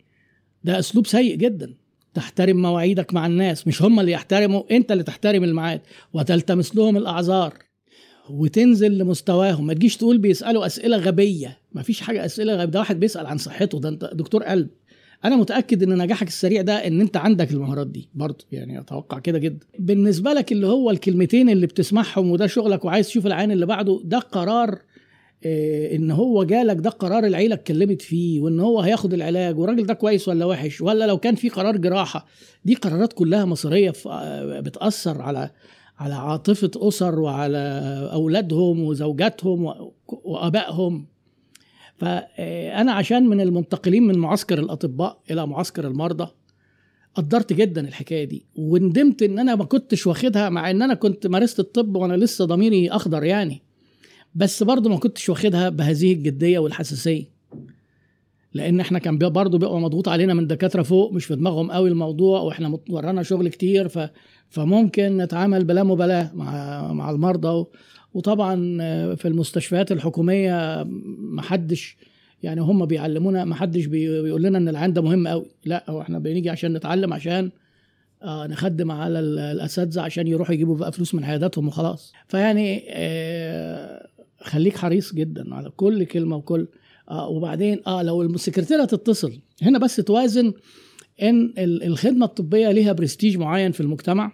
ده أسلوب سيء جدا. تحترم مواعيدك مع الناس مش هم اللي يحترموا أنت اللي تحترم الميعاد وتلتمس لهم الأعذار. وتنزل لمستواهم. ما تجيش تقول بيسألوا أسئلة غبية. ما فيش حاجة أسئلة غبية. ده واحد بيسأل عن صحته. ده انت دكتور قلب. أنا متأكد إن نجاحك السريع ده إن أنت عندك المهارات دي برضه. يعني أتوقع كده جدا. بالنسبة لك اللي هو الكلمتين اللي بتسمعهم وده شغلك وعايز تشوف العين اللي بعده ده قرار إيه إن هو جالك ده قرار العيلة اتكلمت فيه وإن هو هياخد العلاج والراجل ده كويس ولا وحش ولا لو كان في قرار جراحة. دي قرارات كلها مصيرية بتأثر على على عاطفة أسر وعلى أولادهم وزوجاتهم وآبائهم. فأنا عشان من المنتقلين من معسكر الأطباء إلى معسكر المرضى قدرت جدا الحكاية دي وندمت إن أنا ما كنتش واخدها مع إن أنا كنت مارست الطب وأنا لسه ضميري أخضر يعني. بس برضه ما كنتش واخدها بهذه الجدية والحساسية. لأن إحنا كان برضه بيبقى مضغوط علينا من دكاترة فوق مش في دماغهم قوي الموضوع وإحنا ورانا شغل كتير ف فممكن نتعامل بلا مبالاة مع مع المرضى وطبعا في المستشفيات الحكومية محدش يعني هم بيعلمونا محدش بيقول لنا إن العين ده مهم قوي لا هو إحنا بنيجي عشان نتعلم عشان آه نخدم على الأساتذة عشان يروحوا يجيبوا بقى فلوس من عياداتهم وخلاص. فيعني آه خليك حريص جدا على كل كلمة وكل آه وبعدين آه لو السكرتيرة تتصل. هنا بس توازن إن الخدمة الطبية ليها برستيج معين في المجتمع.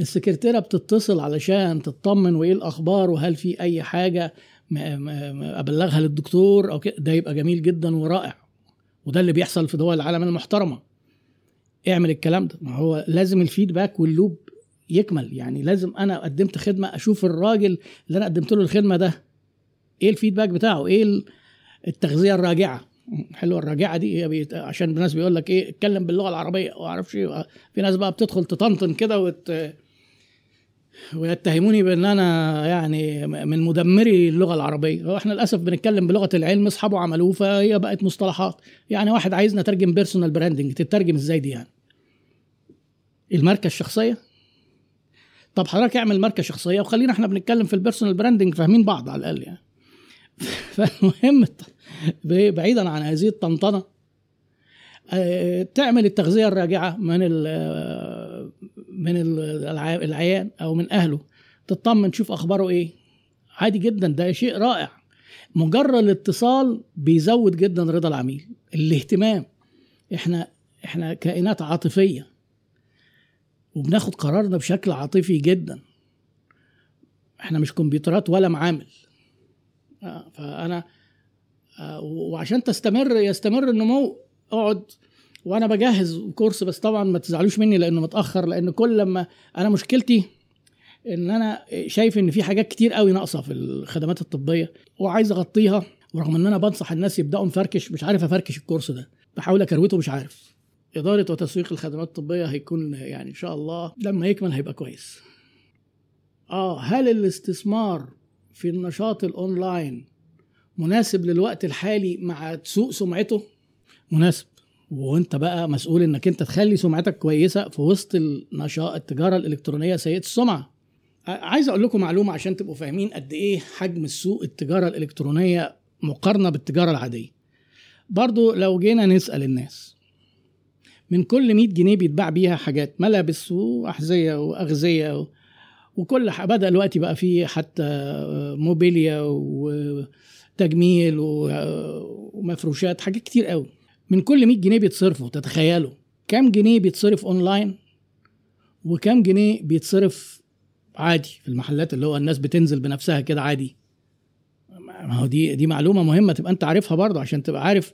السكرتيرة بتتصل علشان تطمن وإيه الأخبار وهل في أي حاجة أبلغها للدكتور أو كده. ده يبقى جميل جدا ورائع. وده اللي بيحصل في دول العالم المحترمة. اعمل الكلام ده. ما هو لازم الفيدباك واللوب يكمل. يعني لازم أنا قدمت خدمة أشوف الراجل اللي أنا قدمت له الخدمة ده إيه ال feedback بتاعه؟ إيه التغذية الراجعة؟ حلوة الراجعة دي. بيت... عشان الناس بيقول لك إيه اتكلم باللغة العربية. واعرفش إيه في ناس بقى بتدخل تطنطن كده وت... ويتهموني بأن أنا يعني من مدمري اللغة العربية. إحنا للأسف بنتكلم بلغة العلم أصحابه عملوه فهي بقت مصطلحات. يعني واحد عايزنا نترجم personal branding تترجم إزاي دي يعني؟ الماركة الشخصية؟ طب حضرتك اعمل ماركة شخصية وخلينا إحنا بنتكلم في ال personal branding فاهمين بعض على الأقل يعني. فالمهم بعيدا عن هذه الطنطنة آه، تعمل التغذية الراجعة من من العيان أو من أهله. تطمن تشوف أخباره إيه. عادي جدا ده شيء رائع. مجرد الاتصال بيزود جدا رضا العميل. الاهتمام. إحنا إحنا كائنات عاطفية. وبناخد قرارنا بشكل عاطفي جدا. إحنا مش كمبيوترات ولا معامل. آه، فأنا آه، وعشان تستمر يستمر النمو أقعد وأنا بجهز كورس بس طبعا ما تزعلوش مني لأنه متأخر لأن كل لما أنا مشكلتي إن أنا شايف إن في حاجات كتير قوي ناقصة في الخدمات الطبية وعايز أغطيها ورغم إن أنا بنصح الناس يبدأوا مفركش مش عارف أفركش الكورس ده. بحاول أكروته مش عارف. إدارة وتسويق الخدمات الطبية هيكون يعني إن شاء الله لما يكمل هيبقى كويس. آه هل الاستثمار في النشاط الأونلاين مناسب للوقت الحالي مع سوء سمعته؟ مناسب. وأنت بقى مسؤول إنك أنت تخلي سمعتك كويسة في وسط النشاط التجارة الإلكترونية سيئة السمعة. عايز أقول لكم معلومة عشان تبقوا فاهمين قد إيه حجم السوق التجارة الإلكترونية مقارنة بالتجارة العادية. برضو لو جينا نسأل الناس من كل 100 جنيه بيتباع بيها حاجات ملابس وأحذية وأغذية. وكل. بدأ دلوقتي بقى في حتى موبيليا وتجميل و... ومفروشات حاجات كتير قوي. من كل 100 جنيه بيتصرفوا تتخيلوا. كام جنيه بيتصرف اونلاين وكام جنيه بيتصرف عادي في المحلات اللي هو الناس بتنزل بنفسها كده عادي؟ ما هو دي دي معلومة مهمة تبقى أنت عارفها برضه عشان تبقى عارف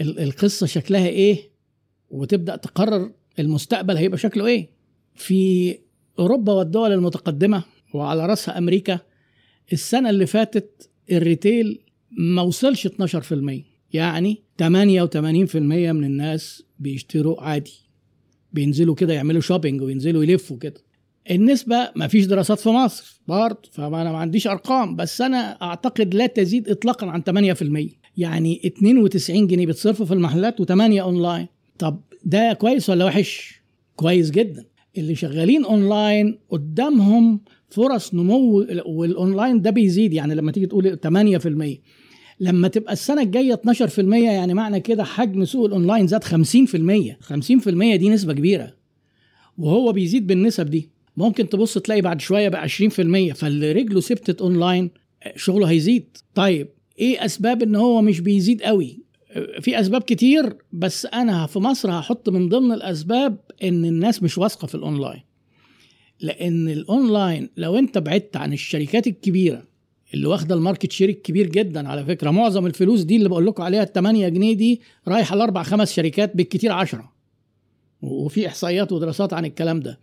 القصة شكلها إيه وتبدأ تقرر المستقبل هيبقى شكله إيه. في أوروبا والدول المتقدمة وعلى راسها أمريكا السنة اللي فاتت ال retail ما وصلش 12% يعني 88% من الناس بيشتروا عادي. بينزلوا كده يعملوا shopping وينزلوا يلفوا كده. النسبة ما فيش دراسات في مصر برضه فأنا ما عنديش أرقام بس أنا أعتقد لا تزيد إطلاقا عن 8% يعني 92 جنيه بتصرفوا في المحلات و8 أونلاين. طب ده كويس ولا وحش؟ كويس جدا. اللي شغالين أونلاين قدامهم فرص نمو والأونلاين ده بيزيد. يعني لما تيجي تقول 8% لما تبقى السنة الجاية 12% يعني معنى كده حجم سوق الاونلاين زاد 50% 50% دي نسبة كبيرة وهو بيزيد بالنسب دي. ممكن تبص تلاقي بعد شوية بقى 20% فاللي رجله ثبتت اونلاين شغله هيزيد. طيب إيه أسباب إن هو مش بيزيد قوي؟ في أسباب كتير بس أنا في مصر هحط من ضمن الأسباب إن الناس مش واثقة في الأونلاين. لأن الأونلاين لو أنت بعدت عن الشركات الكبيرة اللي واخدة ال market share الكبير جدا على فكرة معظم الفلوس دي اللي بقول لكم عليها ال 8 جنيه دي رايحة لاربع خمس شركات بالكتير 10 وفي إحصائيات ودراسات عن الكلام ده.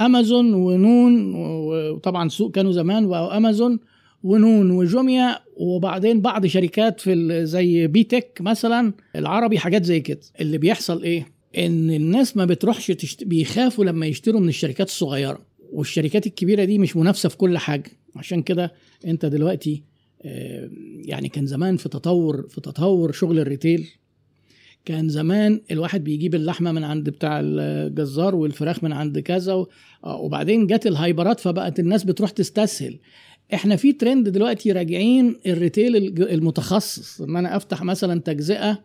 امازون ونون وطبعا سوق كانوا زمان وامازون ونون وجوميا وبعدين بعض شركات في زي B.TECH مثلا العربي حاجات زي كده. اللي بيحصل إيه؟ إن الناس ما بتروحش تشت... بيخافوا لما يشتروا من الشركات الصغيرة. والشركات الكبيرة دي مش منافسة في كل حاجة. عشان كده أنت دلوقتي آه، يعني كان زمان في تطور في تطور شغل ال retail كان زمان الواحد بيجيب اللحمة من عند بتاع الجزار والفراخ من عند كذا آه، وبعدين جت ال hyperات فبقت الناس بتروح تستسهل. إحنا في ترند دلوقتي راجعين ال retail المتخصص إن أنا أفتح مثلا تجزئة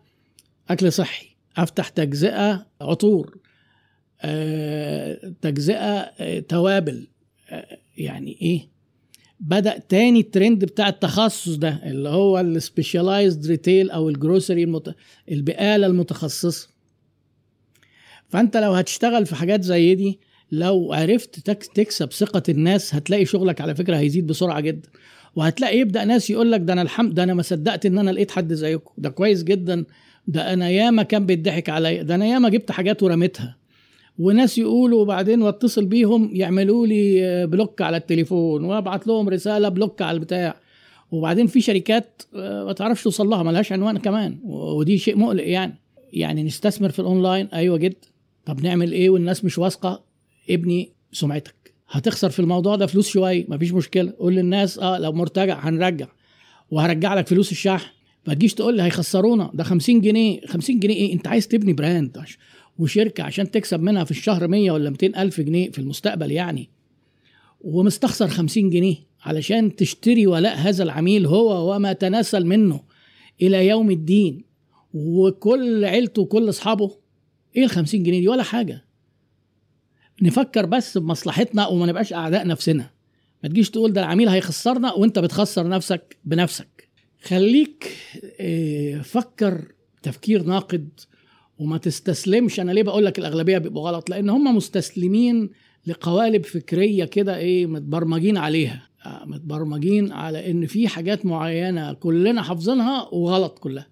أكل صحي أفتح تجزئة عطور أه تجزئة توابل أه يعني إيه؟ بدأ تاني الترند بتاع التخصص ده اللي هو ال specialized retail أو ال grocery المت... البقالة المتخصصة. فأنت لو هتشتغل في حاجات زي دي لو عرفت تكسب ثقة الناس هتلاقي شغلك على فكرة هيزيد بسرعة جدا. وهتلاقي يبدأ ناس يقول لك ده أنا الحمد ده أنا ما صدقت إن أنا لقيت حد زيكم. ده كويس جدا. ده أنا ياما كان بيضحك عليا. ده أنا ياما جبت حاجات ورميتها. وناس يقولوا وبعدين واتصل بيهم يعملوا لي block على التليفون وابعت لهم رسالة block على البتاع. وبعدين في شركات آه، ما تعرفش توصل لها ملهاش عنوان كمان. ودي شيء مقلق يعني. يعني نستثمر في الأونلاين؟ أيوه جدا. طب نعمل إيه والناس مش واثقة؟ ابني سمعتك. هتخسر في الموضوع ده فلوس شوية مفيش مشكلة. قول للناس آه لو مرتجع هنرجع. وهرجع لك فلوس الشحن. ما تجيش تقول لي هيخسرونا. ده 50 جنيه. 50 جنيه إيه؟ أنت عايز تبني براند وشركة عشان تكسب منها في الشهر 100 ولا 200 ألف جنيه في المستقبل يعني. ومستخسر 50 جنيه علشان تشتري ولاء هذا العميل هو وما تناسل منه إلى يوم الدين. وكل عيلته وكل أصحابه. إيه ال 50 جنيه دي؟ ولا حاجة. نفكر بس بمصلحتنا وما نبقاش أعداء نفسنا. ما تجيش تقول ده العميل هيخسرنا وأنت بتخسر نفسك بنفسك. خليك آه، فكر تفكير ناقد وما تستسلمش. أنا ليه بقول لك الأغلبية بيبقوا غلط؟ لأن هم مستسلمين لقوالب فكرية كده إيه متبرمجين عليها. آه، متبرمجين على إن في حاجات معينة كلنا حافظينها وغلط كلها.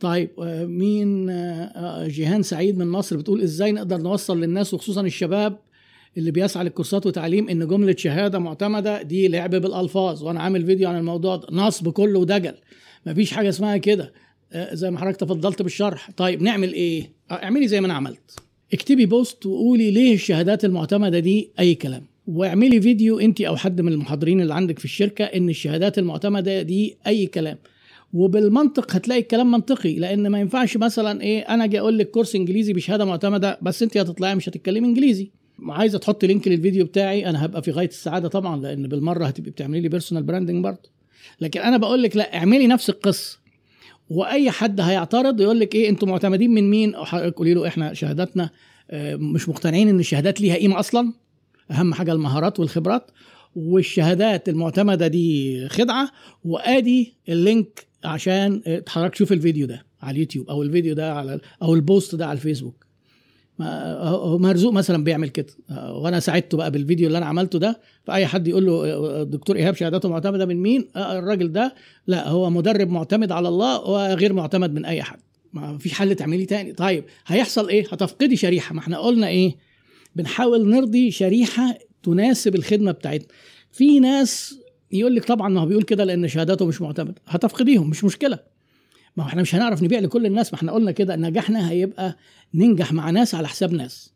طيب آه، مين جيهان سعيد من مصر بتقول إزاي نقدر نوصل للناس وخصوصا الشباب اللي بيسعى لل courseات وتعليم إن جملة شهادة معتمدة دي لعب بالألفاظ؟ وأنا عامل فيديو عن الموضوع ده نصب كله ودجل. مفيش حاجة اسمها كده. آه، زي ما حضرتك تفضلت بالشرح. طيب نعمل إيه؟ آه، اعملي زي ما أنا عملت. اكتبي post وقولي ليه الشهادات المعتمدة دي أي كلام. واعملي فيديو انت أو حد من المحاضرين اللي عندك في الشركة إن الشهادات المعتمدة دي أي كلام. وبالمنطق هتلاقي الكلام منطقي لأن ما ينفعش مثلا إيه أنا أجي أقول لك course إنجليزي بشهادة معتمدة بس أنت هتطلعي مش هتتكلمي إنجليزي. عايزة تحط link للفيديو بتاعي أنا هبقى في غاية السعادة طبعا لأن بالمرة هتبقي بتعملي لي personal branding برضه. لكن أنا بقول لك لا اعملي نفس القصة. وأي حد هيعترض يقول لك إيه أنتوا معتمدين من مين؟ قولي له إحنا شهاداتنا آه، مش مقتنعين إن الشهادات ليها قيمة أصلا. أهم حاجة المهارات والخبرات. والشهادات المعتمدة دي خدعة وآدي ال link عشان حضرتك تشوف الفيديو ده على اليوتيوب أو الفيديو ده على أو ال post ده على الفيسبوك. مرزوق مثلا بيعمل كده. وأنا ساعدته بقى بالفيديو اللي أنا عملته ده فأي حد يقول له الدكتور إيهاب شهادته معتمدة من مين؟ الراجل ده لا هو مدرب معتمد على الله وغير معتمد من أي حد. ما فيش حل تعملي تاني. طيب هيحصل إيه؟ هتفقدي شريحة. ما إحنا قلنا إيه؟ بنحاول نرضي شريحة تناسب الخدمة بتاعتنا. في ناس يقول لك طبعا ما هو بيقول كده لأن شهادته مش معتمده هتفقديهم مش مشكلة. ما إحنا مش هنعرف نبيع لكل الناس ما إحنا قلنا كده نجاحنا هيبقى ننجح مع ناس على حساب ناس.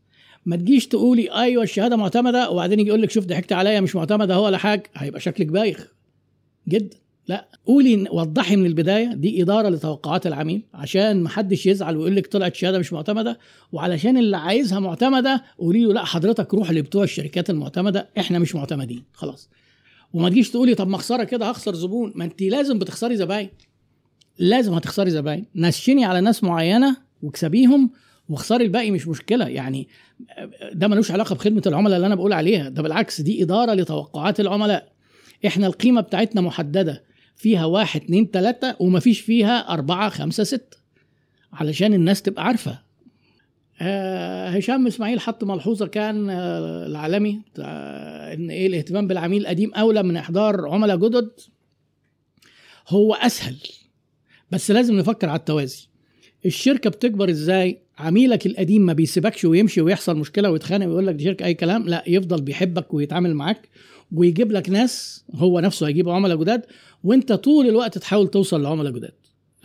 ما تجيش تقولي أيوه الشهادة معتمدة وبعدين يجي يقول لك شوف ضحكت عليا مش معتمدة هو ولا حاجة هيبقى شكلك بايخ. جدا لا. قولي وضحي من البداية. دي إدارة لتوقعات العميل عشان ما حدش يزعل ويقول لك طلعت شهادة مش معتمدة. وعلشان اللي عايزها معتمدة قولي له لا حضرتك روح لبتوع الشركات المعتمدة إحنا مش معتمدين. خلاص. وما تجيش تقولي طب ما خساره كده هخسر زبون. ما انت لازم بتخسري زباين. لازم هتخسري زباين. نشني على ناس معينة واكسبيهم واخسري الباقي مش مشكلة. يعني ده ملوش علاقة بخدمة العملاء اللي أنا بقول عليها. ده بالعكس دي إدارة لتوقعات العملاء. إحنا القيمة بتاعتنا محددة. فيها واحد اتنين تلاتة ومفيش فيها أربعة خمسة ستة. علشان الناس تبقى عارفة. هشام إسماعيل حط ملحوظة كان آه العالمي آه إن إيه الاهتمام بالعميل القديم أولى من إحضار عملاء جدد. هو أسهل بس لازم نفكر على التوازي. الشركة بتكبر إزاي؟ عميلك القديم ما بيسيبكش ويمشي ويحصل مشكلة ويتخانق ويقول لك دي شركة أي كلام لا يفضل بيحبك ويتعامل معاك ويجيب لك ناس هو نفسه هيجيب عملاء جداد وأنت طول الوقت تحاول توصل لعملاء جداد.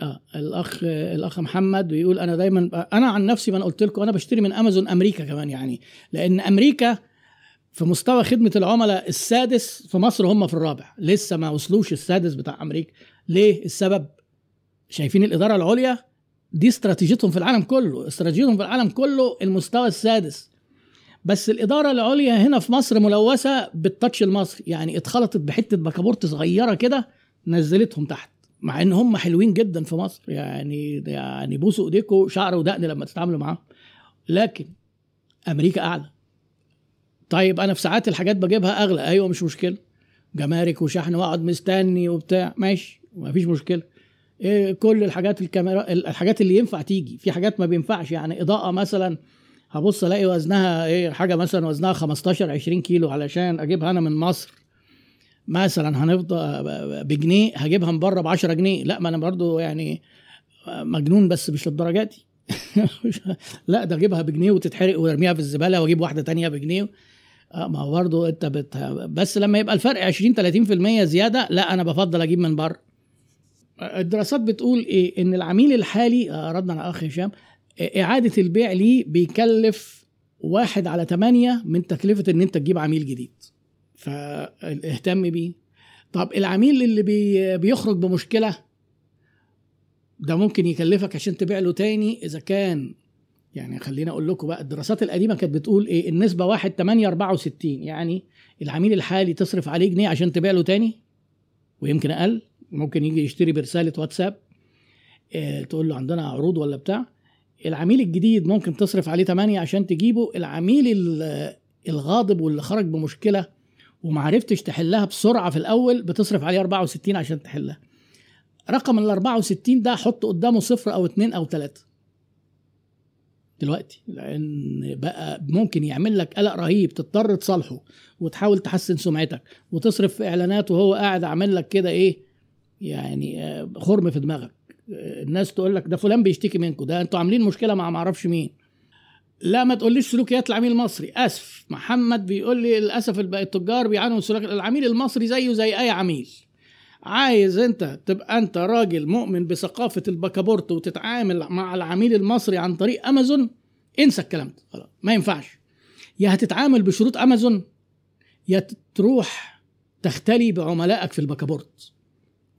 آه الأخ الأخ محمد بيقول أنا دايما أنا عن نفسي ما أنا قلت لكم أنا بشتري من أمازون أمريكا كمان يعني لأن أمريكا في مستوى خدمة العملاء السادس في مصر هم في الرابع لسه ما وصلوش السادس بتاع أمريكا. ليه؟ السبب شايفين الإدارة العليا دي استراتيجيتهم في العالم كله استراتيجيتهم في العالم كله المستوى السادس. بس الإدارة العليا هنا في مصر ملوثة بالتاتش المصري يعني اتخلطت بحتة بكابورت صغيرة كده نزلتهم تحت. مع إن هم حلوين جدا في مصر. يعني يعني بوسوا ايديكم شعر ودقن لما تتعاملوا معاهم لكن أمريكا أعلى. طيب أنا في ساعات الحاجات بجيبها أغلى. أيوه مش مشكلة. جمارك وشحن وأقعد مستني وبتاع. ماشي مفيش مشكلة. إيه كل الحاجات الكاميرا الحاجات اللي ينفع تيجي. في حاجات ما بينفعش. يعني إضاءة مثلا هبص ألاقي وزنها إيه حاجة مثلا وزنها 15 20 كيلو علشان أجيبها أنا من مصر. مثلا هنفضل بجنيه هجيبها من بره ب 10 جنيه. لا ما أنا برضو يعني مجنون بس مش للدرجة دي. لا ده أجيبها بجنيه وتتحرق وأرميها في الزبالة وأجيب واحدة تانية بجنيه. آه ما هو برضه أنت بت... بس لما يبقى الفرق 20 30% زيادة لا أنا بفضل أجيب من بره. الدراسات بتقول إيه؟ إن العميل الحالي آه، ردنا على اخ هشام إعادة البيع ليه بيكلف واحد على ثمانية من تكلفة إن أنت تجيب عميل جديد. فاهتم بيه. طب العميل اللي بي... بيخرج بمشكلة ده ممكن يكلفك عشان تبيع له تاني إذا كان يعني خلينا أقول لكم بقى الدراسات القديمة كانت بتقول إيه؟ النسبة 1 8 64 يعني العميل الحالي تصرف عليه جنيه عشان تبيع له تاني؟ ويمكن أقل ممكن يجي يشتري برسالة واتساب إيه تقول له عندنا عروض ولا بتاع. العميل الجديد ممكن تصرف عليه 8 عشان تجيبه. العميل الغاضب واللي خرج بمشكلة ومعرفتش تحلها بسرعة في الأول بتصرف عليه 64 عشان تحلها. رقم ال 64 ده حط قدامه صفر أو اتنين أو تلاتة. دلوقتي لأن بقى ممكن يعمل لك قلق رهيب تضطر تصالحه وتحاول تحسن سمعتك وتصرف في إعلانات وهو قاعد عامل لك كده إيه يعني آه، خرم في دماغك. آه، الناس تقول لك ده فلان بيشتكي منكم ده أنتوا عاملين مشكلة مع معرفش مين. لا ما تقوليش سلوكيات العميل المصري. آسف. محمد بيقول لي للأسف التجار بيعانوا من سلوك العميل المصري زيه زي أي عميل. عايز أنت تبقى أنت راجل مؤمن بثقافة البكابورت وتتعامل مع العميل المصري عن طريق أمازون؟ انسى الكلام ده. خلاص ما ينفعش. يا هتتعامل بشروط أمازون يا تروح تختلي بعملائك في البكابورت.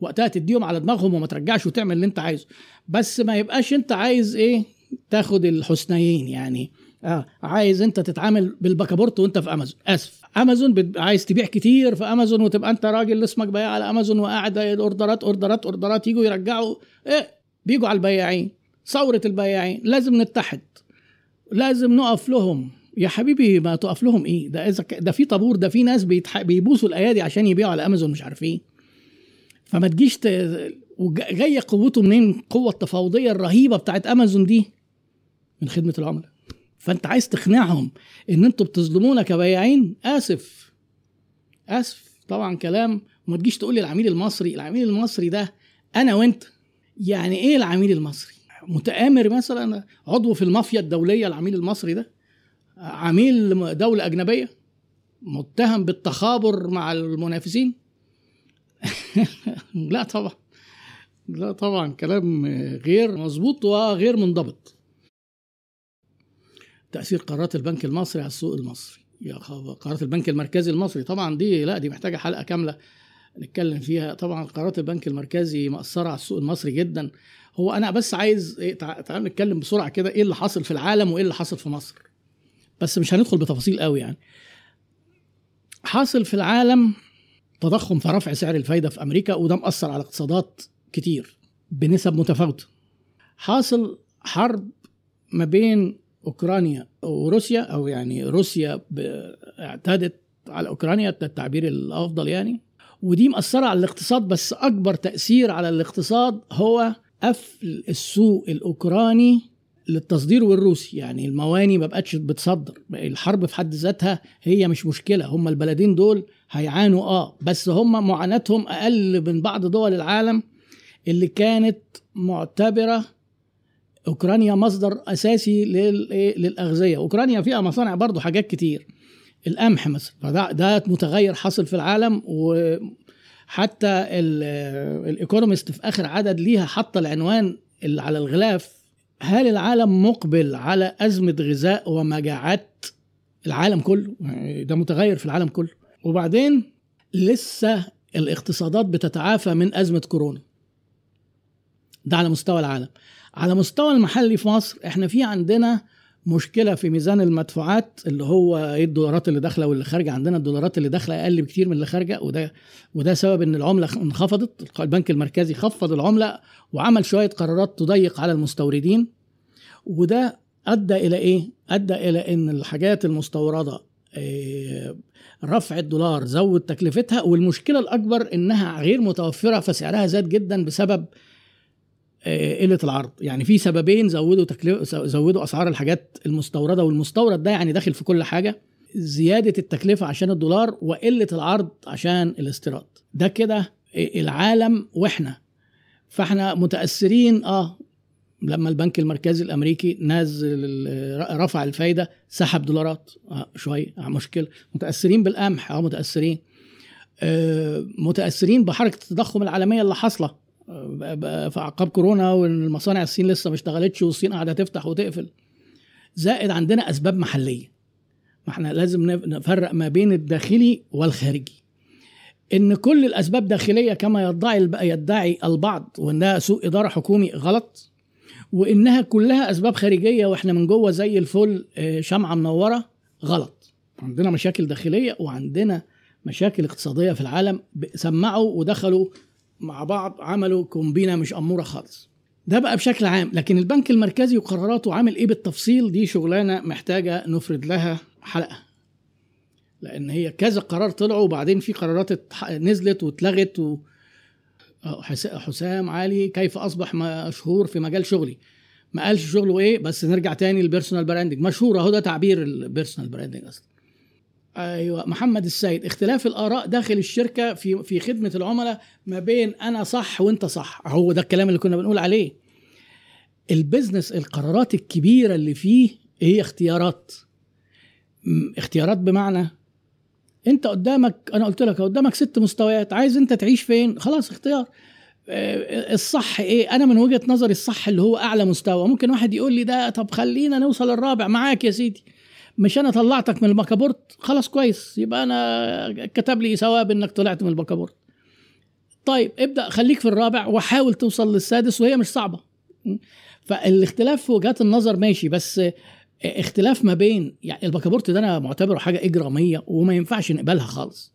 وقتها تديهم على دماغهم وما ترجعش وتعمل اللي أنت عايزه. بس ما يبقاش أنت عايز إيه؟ تاخد الحسنيين يعني. آه عايز انت تتعامل بالبكابورت وانت في أمازون. آسف. أمازون عايز تبيع كتير في أمازون وتبقى انت راجل اسمك بياع على أمازون وقاعد orderات orderات orderات يجوا يرجعوا. إيه بيجوا على البياعين. ثورة البياعين. لازم نتحد. لازم نقف لهم. يا حبيبي ما تقف لهم إيه؟ ده إذا ده في طابور ده في ناس بيتح... بيبوسوا الأيادي عشان يبيعوا على أمازون مش عارفين. فما تجيش ت... جاية قوته منين؟ القوه التفاوضيه الرهيبة بتاعت أمازون دي. من خدمة العملاء. فأنت عايز تقنعهم إن أنتوا بتظلمونا كبياعين؟ آسف. آسف. طبعا كلام. وما تجيش تقول لي العميل المصري العميل المصري ده أنا وأنت. يعني إيه العميل المصري؟ متآمر مثلا عضو في المافيا الدولية العميل المصري ده؟ عميل دولة أجنبية؟ متهم بالتخابر مع المنافسين؟ لا طبعا. لا طبعا. كلام غير مظبوط وغير منضبط. تأثير قرارات البنك المصري على السوق المصري. يا قرارات البنك المركزي المصري. طبعا دي لا دي محتاجة حلقة كاملة نتكلم فيها. طبعا قرارات البنك المركزي مأثرة على السوق المصري جدا. هو أنا بس عايز إيه تعال نتكلم بسرعة كده إيه اللي حاصل في العالم وإيه اللي حاصل في مصر. بس مش هندخل بتفاصيل قوي يعني. حاصل في العالم تضخم في رفع سعر الفايدة في أمريكا وده مأثر على اقتصادات كتير بنسب متفاوتة. حاصل حرب ما بين أوكرانيا وروسيا أو يعني روسيا اعتادت على أوكرانيا التعبير الأفضل يعني. ودي مأثرة على الاقتصاد بس أكبر تأثير على الاقتصاد هو قفل السوق الأوكراني للتصدير والروسي. يعني المواني ما بقتش بتصدر الحرب في حد ذاتها هي مش مشكلة. هم البلدين دول هيعانوا آه بس هم معاناتهم أقل من بعض دول العالم اللي كانت معتبرة أوكرانيا مصدر أساسي للأغذية. أوكرانيا فيها مصانع برضو حاجات كتير. القمح مثلا. فده ده متغير حاصل في العالم وحتى الإيكونومست في آخر عدد ليها حط العنوان اللي على الغلاف هل العالم مقبل على أزمة غذاء ومجاعات العالم كله؟ ده متغير في العالم كله. وبعدين لسه الاقتصادات بتتعافى من أزمة كورونا. ده على مستوى العالم. على مستوى المحلي في مصر إحنا في عندنا مشكلة في ميزان المدفوعات اللي هو إيه الدولارات اللي داخلة واللي خارجة. عندنا الدولارات اللي داخلة أقل بكتير من اللي خارجة وده وده سبب إن العملة انخفضت. البنك المركزي خفض العملة وعمل شوية قرارات تضيق على المستوردين وده أدى إلى إيه؟ أدى إلى إن الحاجات المستوردة إيه رفع الدولار زود تكلفتها والمشكلة الأكبر إنها غير متوفرة فسعرها زاد جدا بسبب آه، قلة العرض. يعني في سببين زودوا تكلفة زودوا أسعار الحاجات المستوردة والمستورد ده يعني داخل في كل حاجة. زيادة التكلفة عشان الدولار وقلة العرض عشان الاستيراد. ده كده العالم وإحنا. فإحنا متأثرين آه لما البنك المركزي الأمريكي نزل رفع الفايدة سحب دولارات آه شوية آه مشكلة. متأثرين بالقمح آه متأثرين. آه متأثرين بحركة التضخم العالمية اللي حاصلة. آه في اعقاب كورونا والمصانع الصين لسه ما اشتغلتش والصين قاعدة تفتح وتقفل. زائد عندنا أسباب محلية. ما إحنا لازم نفرق ما بين الداخلي والخارجي. إن كل الأسباب داخلية كما يدعي يدعي البعض وإنها سوء إدارة حكومي غلط وإنها كلها أسباب خارجية وإحنا من جوه زي الفل شمعة منورة غلط. عندنا مشاكل داخلية وعندنا مشاكل اقتصادية في العالم سمعوا ودخلوا مع بعض عملوا كومبينة مش أمورة خالص. ده بقى بشكل عام لكن البنك المركزي وقراراته عامل إيه بالتفصيل؟ دي شغلانة محتاجة نفرد لها حلقة. لأن هي كذا قرار طلعوا وبعدين في قرارات نزلت واتلغت و... حسام علي كيف أصبح مشهور في مجال شغلي. ما قالش شغله إيه بس نرجع تاني لل personal branding مشهور أهو ده تعبير ال personal branding أصلا. أيوه. محمد السيد اختلاف الآراء داخل الشركة في في خدمة العملاء ما بين أنا صح وأنت صح. هو ده الكلام اللي كنا بنقول عليه. البيزنس القرارات الكبيرة اللي فيه هي اختيارات. اختيارات بمعنى أنت قدامك أنا قلت لك قدامك ست مستويات عايز أنت تعيش فين؟ خلاص اختيار. الصح إيه؟ أنا من وجهة نظري الصح اللي هو أعلى مستوى. ممكن واحد يقول لي ده طب خلينا نوصل الرابع. معاك يا سيدي. مش أنا طلعتك من البكابورت؟ خلاص كويس. يبقى أنا كتب لي ثواب إنك طلعت من البكابورت. طيب ابدأ خليك في الرابع وحاول توصل للسادس وهي مش صعبة. فالاختلاف في وجهات النظر ماشي بس اختلاف ما بين يعني البكابورت ده أنا معتبره حاجة إجرامية وما ينفعش نقبلها خالص.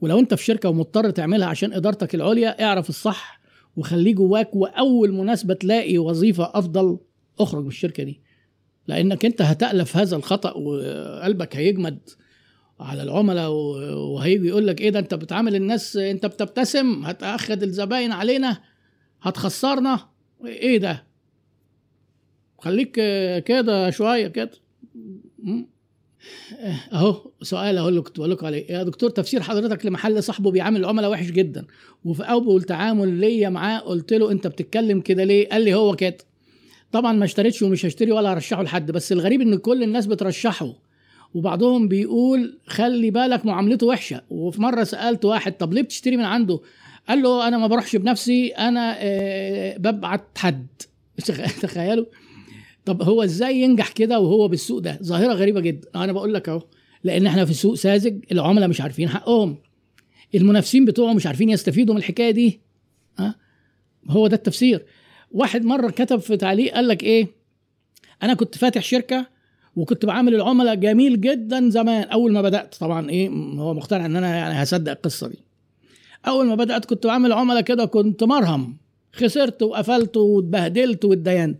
ولو أنت في شركة ومضطر تعملها عشان إدارتك العليا اعرف الصح وخليه جواك وأول مناسبة تلاقي وظيفة أفضل اخرج من الشركة دي. لأنك أنت هتألف هذا الخطأ وقلبك هيجمد على العملاء وهيجي يقول لك إيه ده أنت بتعامل الناس أنت بتبتسم هتأخد الزباين علينا هتخسرنا. إيه ده؟ خليك كده شوية كده. أهو سؤال اهو اللي كنت بقول لكم عليه. يا دكتور تفسير حضرتك لمحل صاحبه بيعامل العملاء وحش جدا. وفي أول تعامل ليا معاه قلت له أنت بتتكلم كده ليه؟ قال لي هو كده. طبعا ما اشتريتش ومش هشتري ولا هرشحه لحد بس الغريب إن كل الناس بترشحه وبعضهم بيقول خلي بالك معاملته وحشة. وفي مرة سألت واحد طب ليه بتشتري من عنده؟ قال له أنا ما بروحش بنفسي أنا ببعت حد. تخيلوا؟ طب هو إزاي ينجح كده وهو بالسوق ده؟ ظاهرة غريبة جدا. أنا بقول لك أهو لأن إحنا في سوق ساذج العملاء مش عارفين حقهم. المنافسين بتوعه مش عارفين يستفيدوا من الحكاية دي. ها؟ هو ده التفسير. واحد مرة كتب في تعليق قال لك إيه؟ أنا كنت فاتح شركة وكنت بعامل العملاء جميل جدا زمان أول ما بدأت طبعا إيه هو مقتنع إن أنا يعني هصدق القصة دي. أول ما بدأت كنت بعمل عملاء كده كنت مرهم. خسرت وقفلت واتبهدلت واتدينت.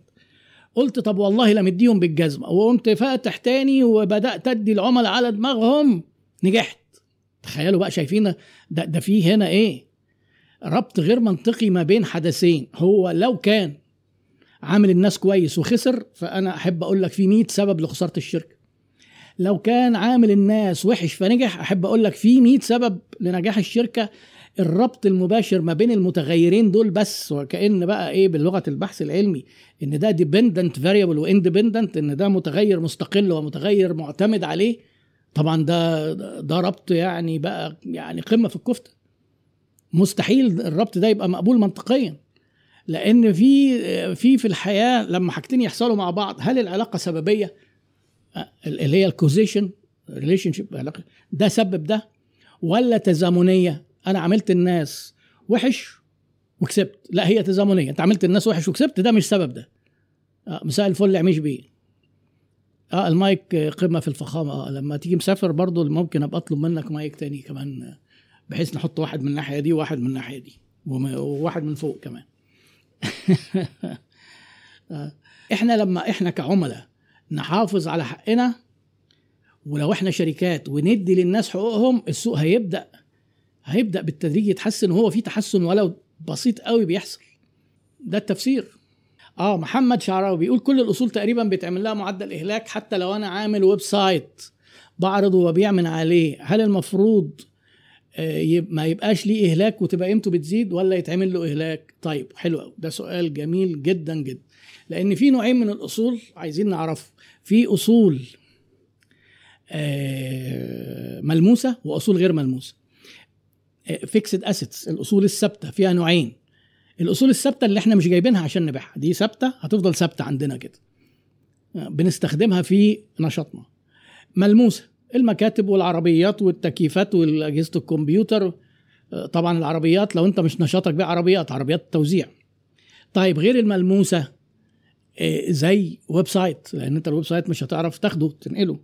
قلت طب والله لا مديهم بالجزمة. وقمت فاتح تاني وبدأت أدي العملاء على دماغهم نجحت. تخيلوا بقى شايفين ده ده في هنا إيه؟ ربط غير منطقي ما بين حدثين. هو لو كان عامل الناس كويس وخسر فأنا أحب أقول لك في 100 سبب لخسارة الشركة. لو كان عامل الناس وحش فنجح أحب أقول لك في 100 سبب لنجاح الشركة الربط المباشر ما بين المتغيرين دول بس. وكأن بقى إيه بلغة البحث العلمي إن ده dependent variable و independent إن ده متغير مستقل ومتغير معتمد عليه طبعا ده ده ربط يعني بقى يعني قمة في الكفتة. مستحيل الربط ده يبقى مقبول منطقيا. لأن في في في الحياة لما حاجتين يحصلوا مع بعض هل العلاقة سببية؟ اللي هي ال causation relationship ده سبب ده ولا تزامنية؟ أنا عملت الناس وحش وكسبت. لا هي تزامنية. أنت عملت الناس وحش وكسبت ده مش سبب ده. آه مساء الفل عميش بيه. آه المايك قمة في الفخامة. آه لما تيجي مسافر برضو ممكن أبقى أطلب منك مايك تاني كمان. بحيث نحط واحد من الناحية دي وواحد من الناحية دي وواحد من فوق كمان. إحنا لما إحنا كعملاء نحافظ على حقنا ولو إحنا شركات وندي للناس حقوقهم السوق هيبدأ هيبدأ بالتدريج يتحسن وهو في تحسن ولو بسيط قوي بيحصل. ده التفسير. آه محمد شعراوي بيقول كل الأصول تقريبا بيتعمل لها معدل إهلاك حتى لو أنا عامل website بعرضه وبيع من عليه. هل المفروض ما يبقاش ليه إهلاك وتبقى قيمته بتزيد ولا يتعمل له إهلاك. طيب حلو قوي ده سؤال جميل جدا جدا. لأن في نوعين من الأصول عايزين نعرفه. في أصول آه، ملموسة وأصول غير ملموسة. fixed assets الأصول الثابتة فيها نوعين. الأصول الثابتة اللي إحنا مش جايبينها عشان نبيعها. دي ثابتة هتفضل ثابتة عندنا كده. بنستخدمها في نشاطنا. ملموسة. المكاتب والعربيات والتكييفات واجهزه الكمبيوتر. طبعا العربيات لو أنت مش نشاطك بيع عربيات عربيات توزيع. طيب غير الملموسة آه، زي website لأن أنت ال website مش هتعرف تاخده تنقله.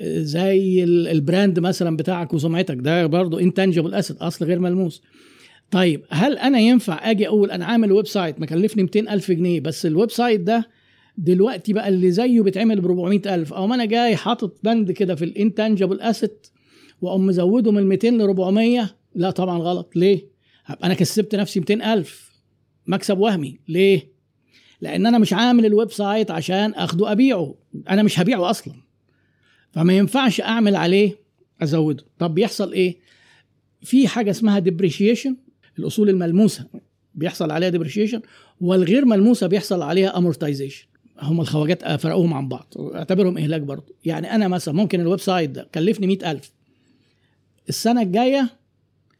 آه، زي ال brand مثلا بتاعك وسمعتك ده برضه intangible asset أصل غير ملموس. طيب هل أنا ينفع آجي أقول أنا عامل website مكلفني 200 ألف جنيه بس ال website ده دلوقتي بقى اللي زيه بيتعمل ب 400 ألف. أو ما أنا جاي حاطط بند كده في ال intangible asset وأقوم مزوده من 200 ل 400 لا طبعا غلط. ليه؟ هبقى أنا كسبت نفسي 200 ألف. مكسب وهمي. ليه؟ لأن أنا مش عامل ال website عشان أخده أبيعه. أنا مش هبيعه أصلا. فما ينفعش أعمل عليه أزوده. طب بيحصل إيه؟ في حاجة اسمها depreciation الأصول الملموسة. بيحصل عليها depreciation والغير ملموسة بيحصل عليها amortization هم الخواجات فرقوهم عن بعض أعتبرهم إهلاك برضه. يعني أنا مثلا ممكن ال website ده كلفني مئة ألف. السنة الجاية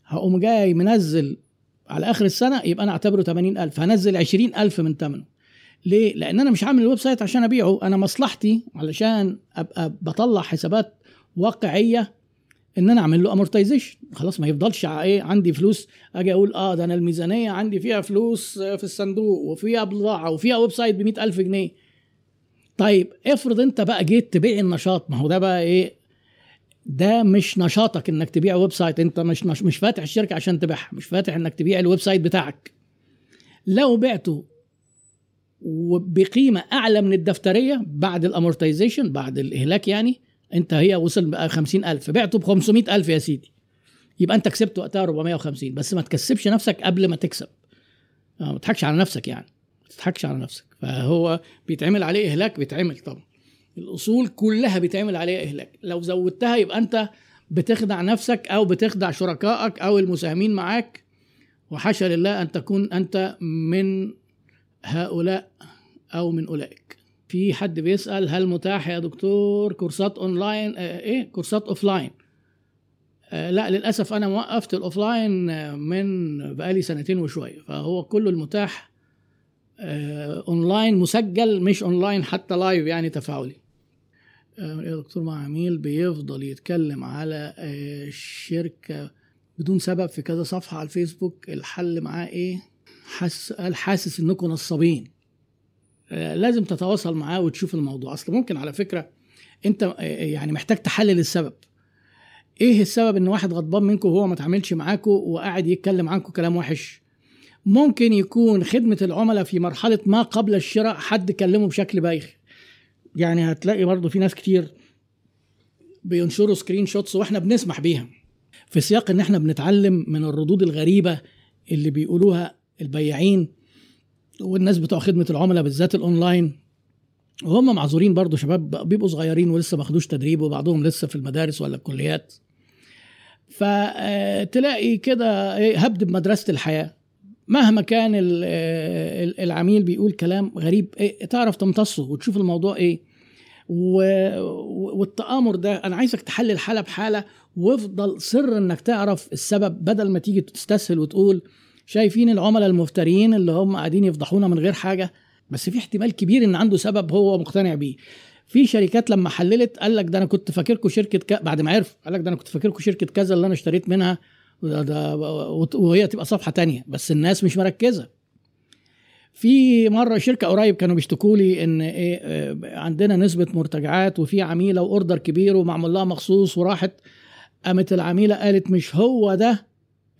هقوم جاي منزل على آخر السنة يبقى أنا أعتبره 80000 هنزل 20000 من ثمنه ليه؟ لأن أنا مش عامل ال website عشان أبيعه. أنا مصلحتي علشان أبقى بطلع حسابات واقعية إن أنا أعمل له amortization خلاص ما يفضلش إيه عندي فلوس أجي أقول آه ده أنا الميزانية عندي فيها فلوس في الصندوق وفيها بضاعة وفيها ويب سايت ب ألف جنيه. طيب افرض انت بقى جيت تبيع النشاط ما هو ده بقى إيه؟ ده مش نشاطك انك تبيع website انت مش مش فاتح الشركة عشان تبيعها مش فاتح انك تبيع ال website بتاعك. لو بعته وبقيمة أعلى من الدفترية بعد الامورتيزيشن بعد الإهلاك يعني انت هي وصل بقى 50000 بعته ب 500000 يا سيدي. يبقى انت كسبت وقتها 450 بس ما تكسبش نفسك قبل ما تكسب. آه، ما تضحكش على نفسك يعني. ما تضحكش على نفسك. فهو بيتعمل عليه إهلاك بيتعمل طبعا. الأصول كلها بيتعمل عليها إهلاك. لو زودتها يبقى أنت بتخدع نفسك أو بتخدع شركائك أو المساهمين معاك. وحاشا لله أن تكون أنت من هؤلاء أو من أولئك. في حد بيسأل هل متاح يا دكتور كورسات أونلاين؟ آه إيه؟ كورسات offline. آه لا للأسف أنا موقفت ال offline آه، من بقالي سنتين وشوية. فهو كله المتاح اونلاين مسجل مش اونلاين حتى live يعني تفاعلي. آه يا دكتور مع عميل بيفضل يتكلم على آه الشركة بدون سبب في كذا صفحة على الفيسبوك. الحل معاه إيه؟ حاسس قال حاسس إنكم نصابين. آه، لازم تتواصل معاه وتشوف الموضوع. أصل ممكن على فكرة أنت آه، يعني محتاج تحلل السبب. إيه السبب إن واحد غضبان منكم وهو ما اتعاملش معاكم وقاعد يتكلم عنكم كلام وحش؟ ممكن يكون خدمة العملاء في مرحلة ما قبل الشراء حد كلمه بشكل بايخ. يعني هتلاقي برضه في ناس كتير بينشروا screenshots وإحنا بنسمح بيها. في سياق إن إحنا بنتعلم من الردود الغريبة اللي بيقولوها البياعين والناس بتوع خدمة العملاء بالذات الأونلاين وهم معذورين برضو شباب بيبقوا صغيرين ولسه ما خدوش تدريب وبعضهم لسه في المدارس ولا الكليات. فتلاقي كده إيه، هبد بمدرسة الحياة. مهما كان العميل بيقول كلام غريب إيه، تعرف تمتصه وتشوف الموضوع إيه. والتآمر ده أنا عايزك تحلل الحاله بحالة وافضل سر إنك تعرف السبب بدل ما تيجي تستسهل وتقول شايفين العملاء المفترين اللي هم قاعدين يفضحونا من غير حاجة. بس في احتمال كبير إن عنده سبب هو مقتنع بيه. في شركات لما حللت قال لك ده أنا كنت فاكركم شركة ك... بعد ما عرف قال لك ده أنا كنت فاكركم شركة كذا اللي أنا اشتريت منها. وهي تبقى صفحة تانية بس الناس مش مركزة. في مرة شركة قريب كانوا بيشتكوا لي إن إيه آه، عندنا نسبة مرتجعات وفي عميلة وأوردر كبير ومعمول لها مخصوص وراحت قامت العميلة قالت مش هو ده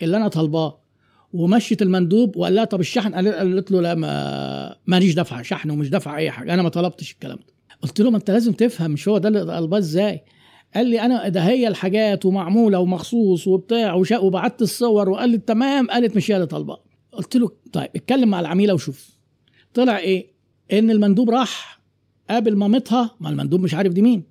اللي أنا طالباه. ومشت المندوب وقال لها طب الشحن؟ قالت له لا ما ماليش دفعة شحن ومش دفعة أي حاجة أنا ما طلبتش الكلام ده. قلت له ما أنت لازم تفهم مش هو ده اللي طلباه إزاي؟ قال لي أنا ده هي الحاجات ومعمولة ومخصوص وبتاع وبعت الصور وقال لي تمام قالت مش هي اللي طالباه قلت له طيب اتكلم مع العميلة وشوف. طلع إيه؟ إن المندوب راح قابل مامتها ما المندوب مش عارف دي مين.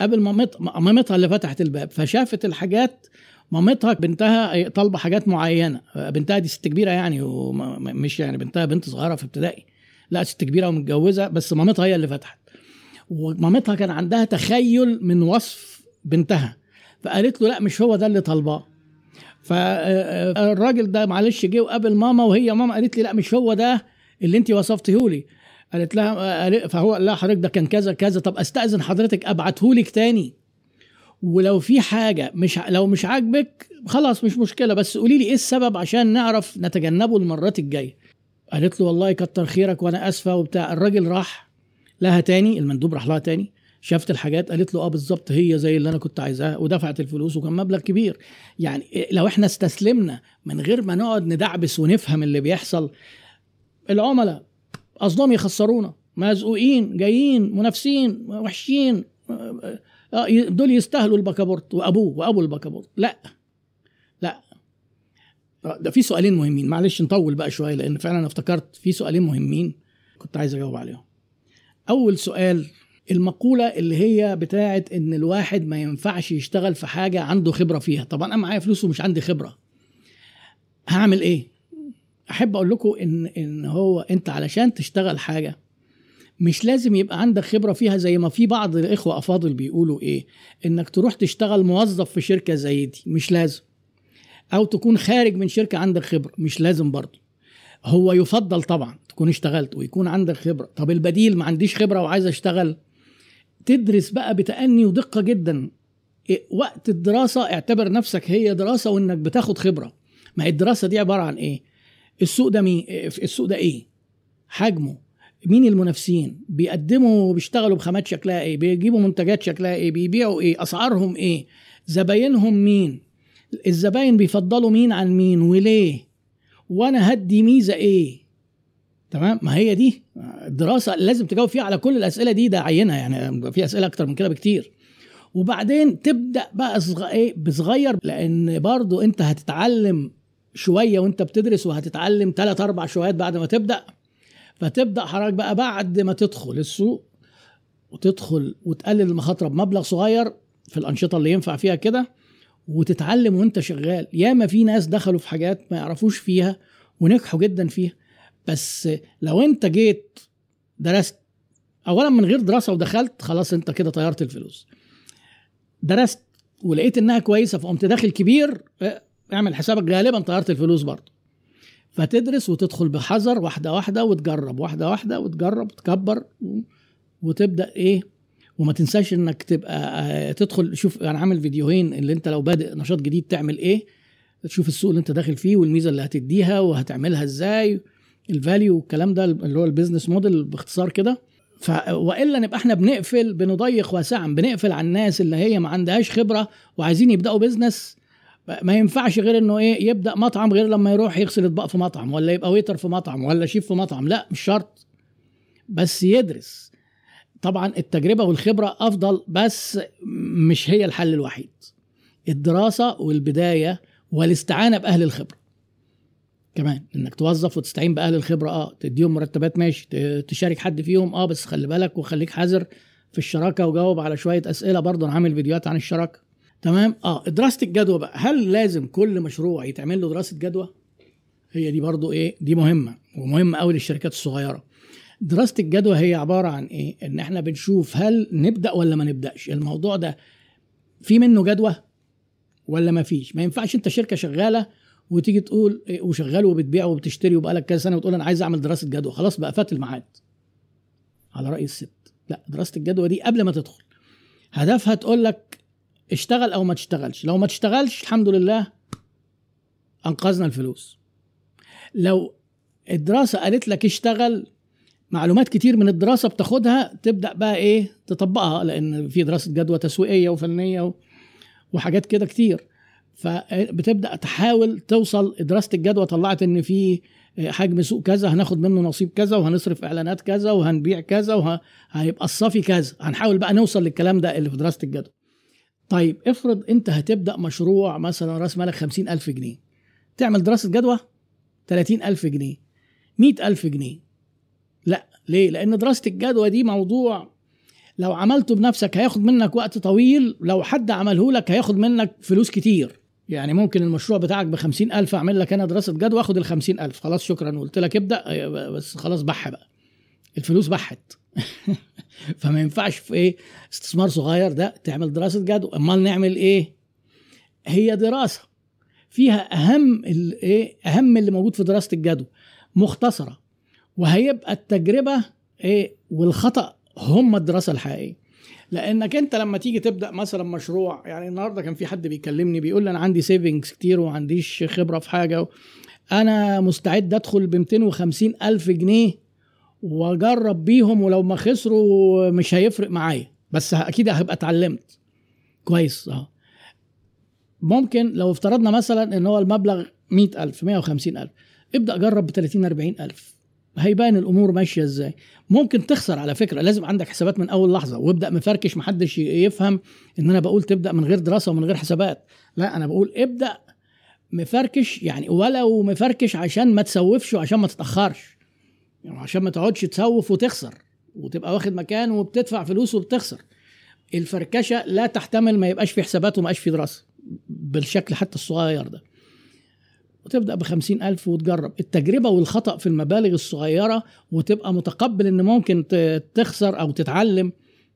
قابل مامتها مامتها اللي فتحت الباب فشافت الحاجات مامتها بنتها طالبة حاجات معينة. بنتها دي ست كبيرة يعني ومش يعني بنتها بنت صغيرة في ابتدائي. لا ست كبيرة ومتجوزة بس مامتها هي اللي فتحت. ومامتها كان عندها تخيل من وصف بنتها فقالت له لا مش هو ده اللي طالباه. فالراجل ده معلش جه وقابل ماما وهي ماما قالت لي لا مش هو ده اللي انت وصفته لي. قالت لها فهو قال لها حضرتك ده كان كذا كذا. طب استأذن حضرتك أبعته لك تاني. ولو في حاجة مش لو مش عاجبك خلاص مش مشكلة بس قولي لي إيه السبب عشان نعرف نتجنبه المرات الجاية. قالت له والله كتر خيرك وأنا آسفة وبتاع. الراجل راح لها تاني المندوب راح لها تاني شافت الحاجات قالت له آه بالظبط هي زي اللي أنا كنت عايزاها ودفعت الفلوس وكان مبلغ كبير. يعني لو إحنا استسلمنا من غير ما نقعد ندعبس ونفهم اللي بيحصل العملاء قصدهم يخسرونا مزقوقين جايين منافسين وحشين آه، دول يستاهلوا البكابورت وأبوه وأبو البكابورت. لا لا. آه، ده في سؤالين مهمين معلش نطول بقى شوية لأن فعلا افتكرت في سؤالين مهمين كنت عايز أجاوب عليهم. أول سؤال المقولة اللي هي بتاعت إن الواحد ما ينفعش يشتغل في حاجة عنده خبرة فيها، طبعا أنا معايا فلوس ومش عندي خبرة. هعمل إيه؟ أحب أقول لكم إن إن هو أنت علشان تشتغل حاجة مش لازم يبقى عندك خبرة فيها زي ما في بعض الإخوة أفاضل بيقولوا إيه إنك تروح تشتغل موظف في شركة زي دي مش لازم أو تكون خارج من شركة عندك خبرة مش لازم برضه هو يفضل طبعا تكون اشتغلت ويكون عندك خبرة. طب البديل ما عنديش خبرة وعايز أشتغل. تدرس بقى بتأني ودقة جدا. إيه، وقت الدراسة اعتبر نفسك هي دراسة وإنك بتاخد خبرة. ما هي الدراسة دي عبارة عن إيه؟ السوق ده مين؟ السوق ده إيه؟ حجمه. مين المنافسين؟ بيقدموا بيشتغلوا بخامات شكلها إيه؟ بيجيبوا منتجات شكلها إيه؟ بيبيعوا إيه؟ أسعارهم إيه؟ زباينهم مين؟ الزباين بيفضلوا مين عن مين؟ وليه؟ وأنا هدي ميزة إيه؟ تمام؟ ما هي دي الدراسه لازم تجاوب فيها على كل الأسئلة دي ده عينها يعني في أسئلة أكتر من كده بكتير. وبعدين تبدأ بقى إيه؟ بصغير لأن برضو انت هتتعلم شوية وانت بتدرس وهتتعلم ثلاث أربع شويات بعد ما تبدأ. فتبدأ حضرتك بقى بعد ما تدخل السوق وتدخل وتقلل المخاطرة بمبلغ صغير في الأنشطة اللي ينفع فيها كده. وتتعلم وانت شغال. ياما في ناس دخلوا في حاجات ما يعرفوش فيها ونجحوا جدا فيها. بس لو انت جيت درست اولا من غير دراسة ودخلت خلاص انت كده طيرت الفلوس. درست ولقيت إنها كويسة فقمت داخل كبير آه، اعمل حسابك غالبا طيرت الفلوس برضه. فتدرس وتدخل بحذر واحدة واحدة وتجرب واحدة واحدة وتجرب تكبر وتبدأ إيه؟ وما تنساش إنك تبقى آه، تدخل شوف أنا عامل فيديوهين اللي أنت لو بادئ نشاط جديد تعمل إيه تشوف السوق اللي أنت داخل فيه والميزة اللي هتديها وهتعملها إزاي ال value والكلام ده اللي هو ال business model باختصار كده. ف وإلا نبقى إحنا بنقفل بنضيق واسعا بنقفل على الناس اللي هي ما عندهاش خبرة وعايزين يبدأوا business ما ينفعش غير إنه إيه يبدأ مطعم غير لما يروح يغسل اطباق في مطعم ولا يبقى waiter في مطعم ولا شيف في مطعم. لا مش شرط. بس يدرس. طبعا التجربة والخبرة أفضل بس مش هي الحل الوحيد. الدراسة والبداية والاستعانة بأهل الخبرة. كمان إنك توظف وتستعين بأهل الخبرة آه تديهم مرتبات ماشي تشارك حد فيهم آه بس خلي بالك وخليك حذر في الشراكة وجاوب على شوية أسئلة برضه أنا عامل فيديوهات عن الشراكة. تمام؟ آه دراسة الجدوى بقى. هل لازم كل مشروع يتعمل له دراسة جدوى؟ هي دي برضو إيه؟ دي مهمة ومهمة قوي للشركات الصغيرة. دراسة الجدوى هي عبارة عن إيه؟ إن إحنا بنشوف هل نبدأ ولا ما نبدأش. الموضوع ده في منه جدوى ولا ما فيش؟ ما ينفعش أنت شركة شغالة وتيجي تقول إيه وشغال وبتبيع وبتشتري وبقالك كذا سنة وتقول أنا عايز أعمل دراسة جدوى. خلاص بقى فات الميعاد. على رأي الست. لا دراسة الجدوى دي قبل ما تدخل. هدفها تقول لك اشتغل أو ما تشتغلش. لو ما تشتغلش الحمد لله أنقذنا الفلوس. لو الدراسة قالت لك اشتغل معلومات كتير من الدراسة بتاخدها تبدأ بقى إيه تطبقها لأن في دراسة جدوى تسويقية وفنية وحاجات كده كتير. فبتبدأ تحاول توصل دراسة الجدوى طلعت إن في حجم سوق كذا هناخد منه نصيب كذا وهنصرف إعلانات كذا وهنبيع كذا وهيبقى الصافي كذا. هنحاول بقى نوصل للكلام ده اللي في دراسة الجدوى. طيب افرض أنت هتبدأ مشروع مثلا رأس مالك خمسين ألف جنيه. تعمل دراسة جدوى ثلاثين ألف جنيه مئة ألف جنيه. لا ليه؟ لأن دراسه الجدوى دي موضوع. لو عملته بنفسك هياخد منك وقت طويل لو حد عمله لك هياخد منك فلوس كتير. يعني ممكن المشروع بتاعك ب ألف أعمل لك أنا دراسة جدوى واخد ال ألف. خلاص شكرا. قلت لك ابدأ بس خلاص بح بقى. الفلوس بحت. فما ينفعش في إيه؟ استثمار صغير. ده تعمل دراسة جدوى. أمال نعمل إيه؟ هي دراسة. فيها أهم الايه أهم اللي موجود في دراسه الجدوى مختصرة. وهيبقى التجربة إيه والخطأ هم الدراسة الحقيقية. لأنك أنت لما تيجي تبدأ مثلا مشروع يعني النهارده كان في حد بيكلمني بيقول لي أنا عندي سيفنجز كتير وما عنديش خبرة في حاجة أنا مستعد أدخل ب 250 ألف جنيه وأجرب بيهم ولو ما خسروا مش هيفرق معايا. بس أكيد هبقى اتعلمت. كويس. أه. ممكن لو افترضنا مثلا إن هو المبلغ 100000 150000 ابدأ جرب ب 30 40000 هيبان الأمور ماشية إزاي. ممكن تخسر على فكرة لازم عندك حسابات من أول لحظة وابدأ مفركش محدش يفهم إن أنا بقول تبدأ من غير دراسة ومن غير حسابات. لا أنا بقول ابدأ مفركش يعني ولو مفركش عشان ما تسوفش وعشان ما تتأخرش. يعني عشان ما تقعدش تسوف وتخسر وتبقى واخد مكان وبتدفع فلوس وبتخسر. الفركشة لا تحتمل ما يبقاش في حسابات وما يبقاش في دراسة بالشكل حتى الصغير ده. وتبدأ بخمسين ألف وتجرب. التجربة والخطأ في المبالغ الصغيرة وتبقى متقبل إن ممكن تخسر أو تتعلم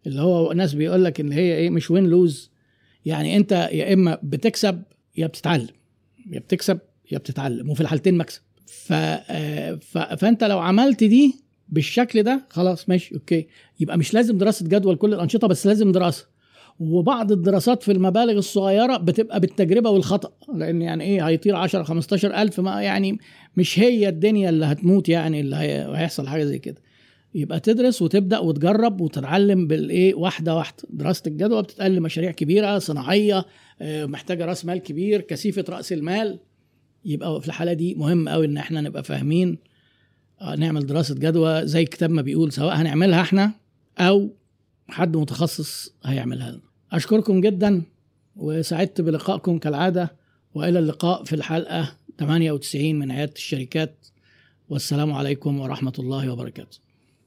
اللي هو ناس بيقول لك إن هي إيه مش وين لوز يعني أنت يا إما بتكسب يا بتتعلم. يا بتكسب يا بتتعلم. وفي الحالتين مكسب. ف... ف... فأنت لو عملت دي بالشكل ده خلاص ماشي أوكي. يبقى مش لازم دراسة جدول كل الأنشطة بس لازم دراسة. وبعض الدراسات في المبالغ الصغيرة بتبقى بالتجربة والخطأ لأن يعني إيه هيطير 10 15 ألف ما يعني مش هي الدنيا اللي هتموت يعني اللي هيحصل حاجة زي كده. يبقى تدرس وتبدأ وتجرب وتتعلم بالإيه واحدة واحدة. دراسة الجدوى بتتقل مشاريع كبيرة صناعية آه، محتاجة رأس مال كبير كثيفة رأس المال. يبقى في الحالة دي مهم قوي إن إحنا نبقى فاهمين آه، نعمل دراسة جدوى زي الكتاب ما بيقول سواء هنعملها إحنا أو حد متخصص هيعملها لنا. أشكركم جدا وسعدت بلقائكم كالعادة وإلى اللقاء في الحلقة 98 من عيادة الشركات. والسلام عليكم ورحمة الله وبركاته.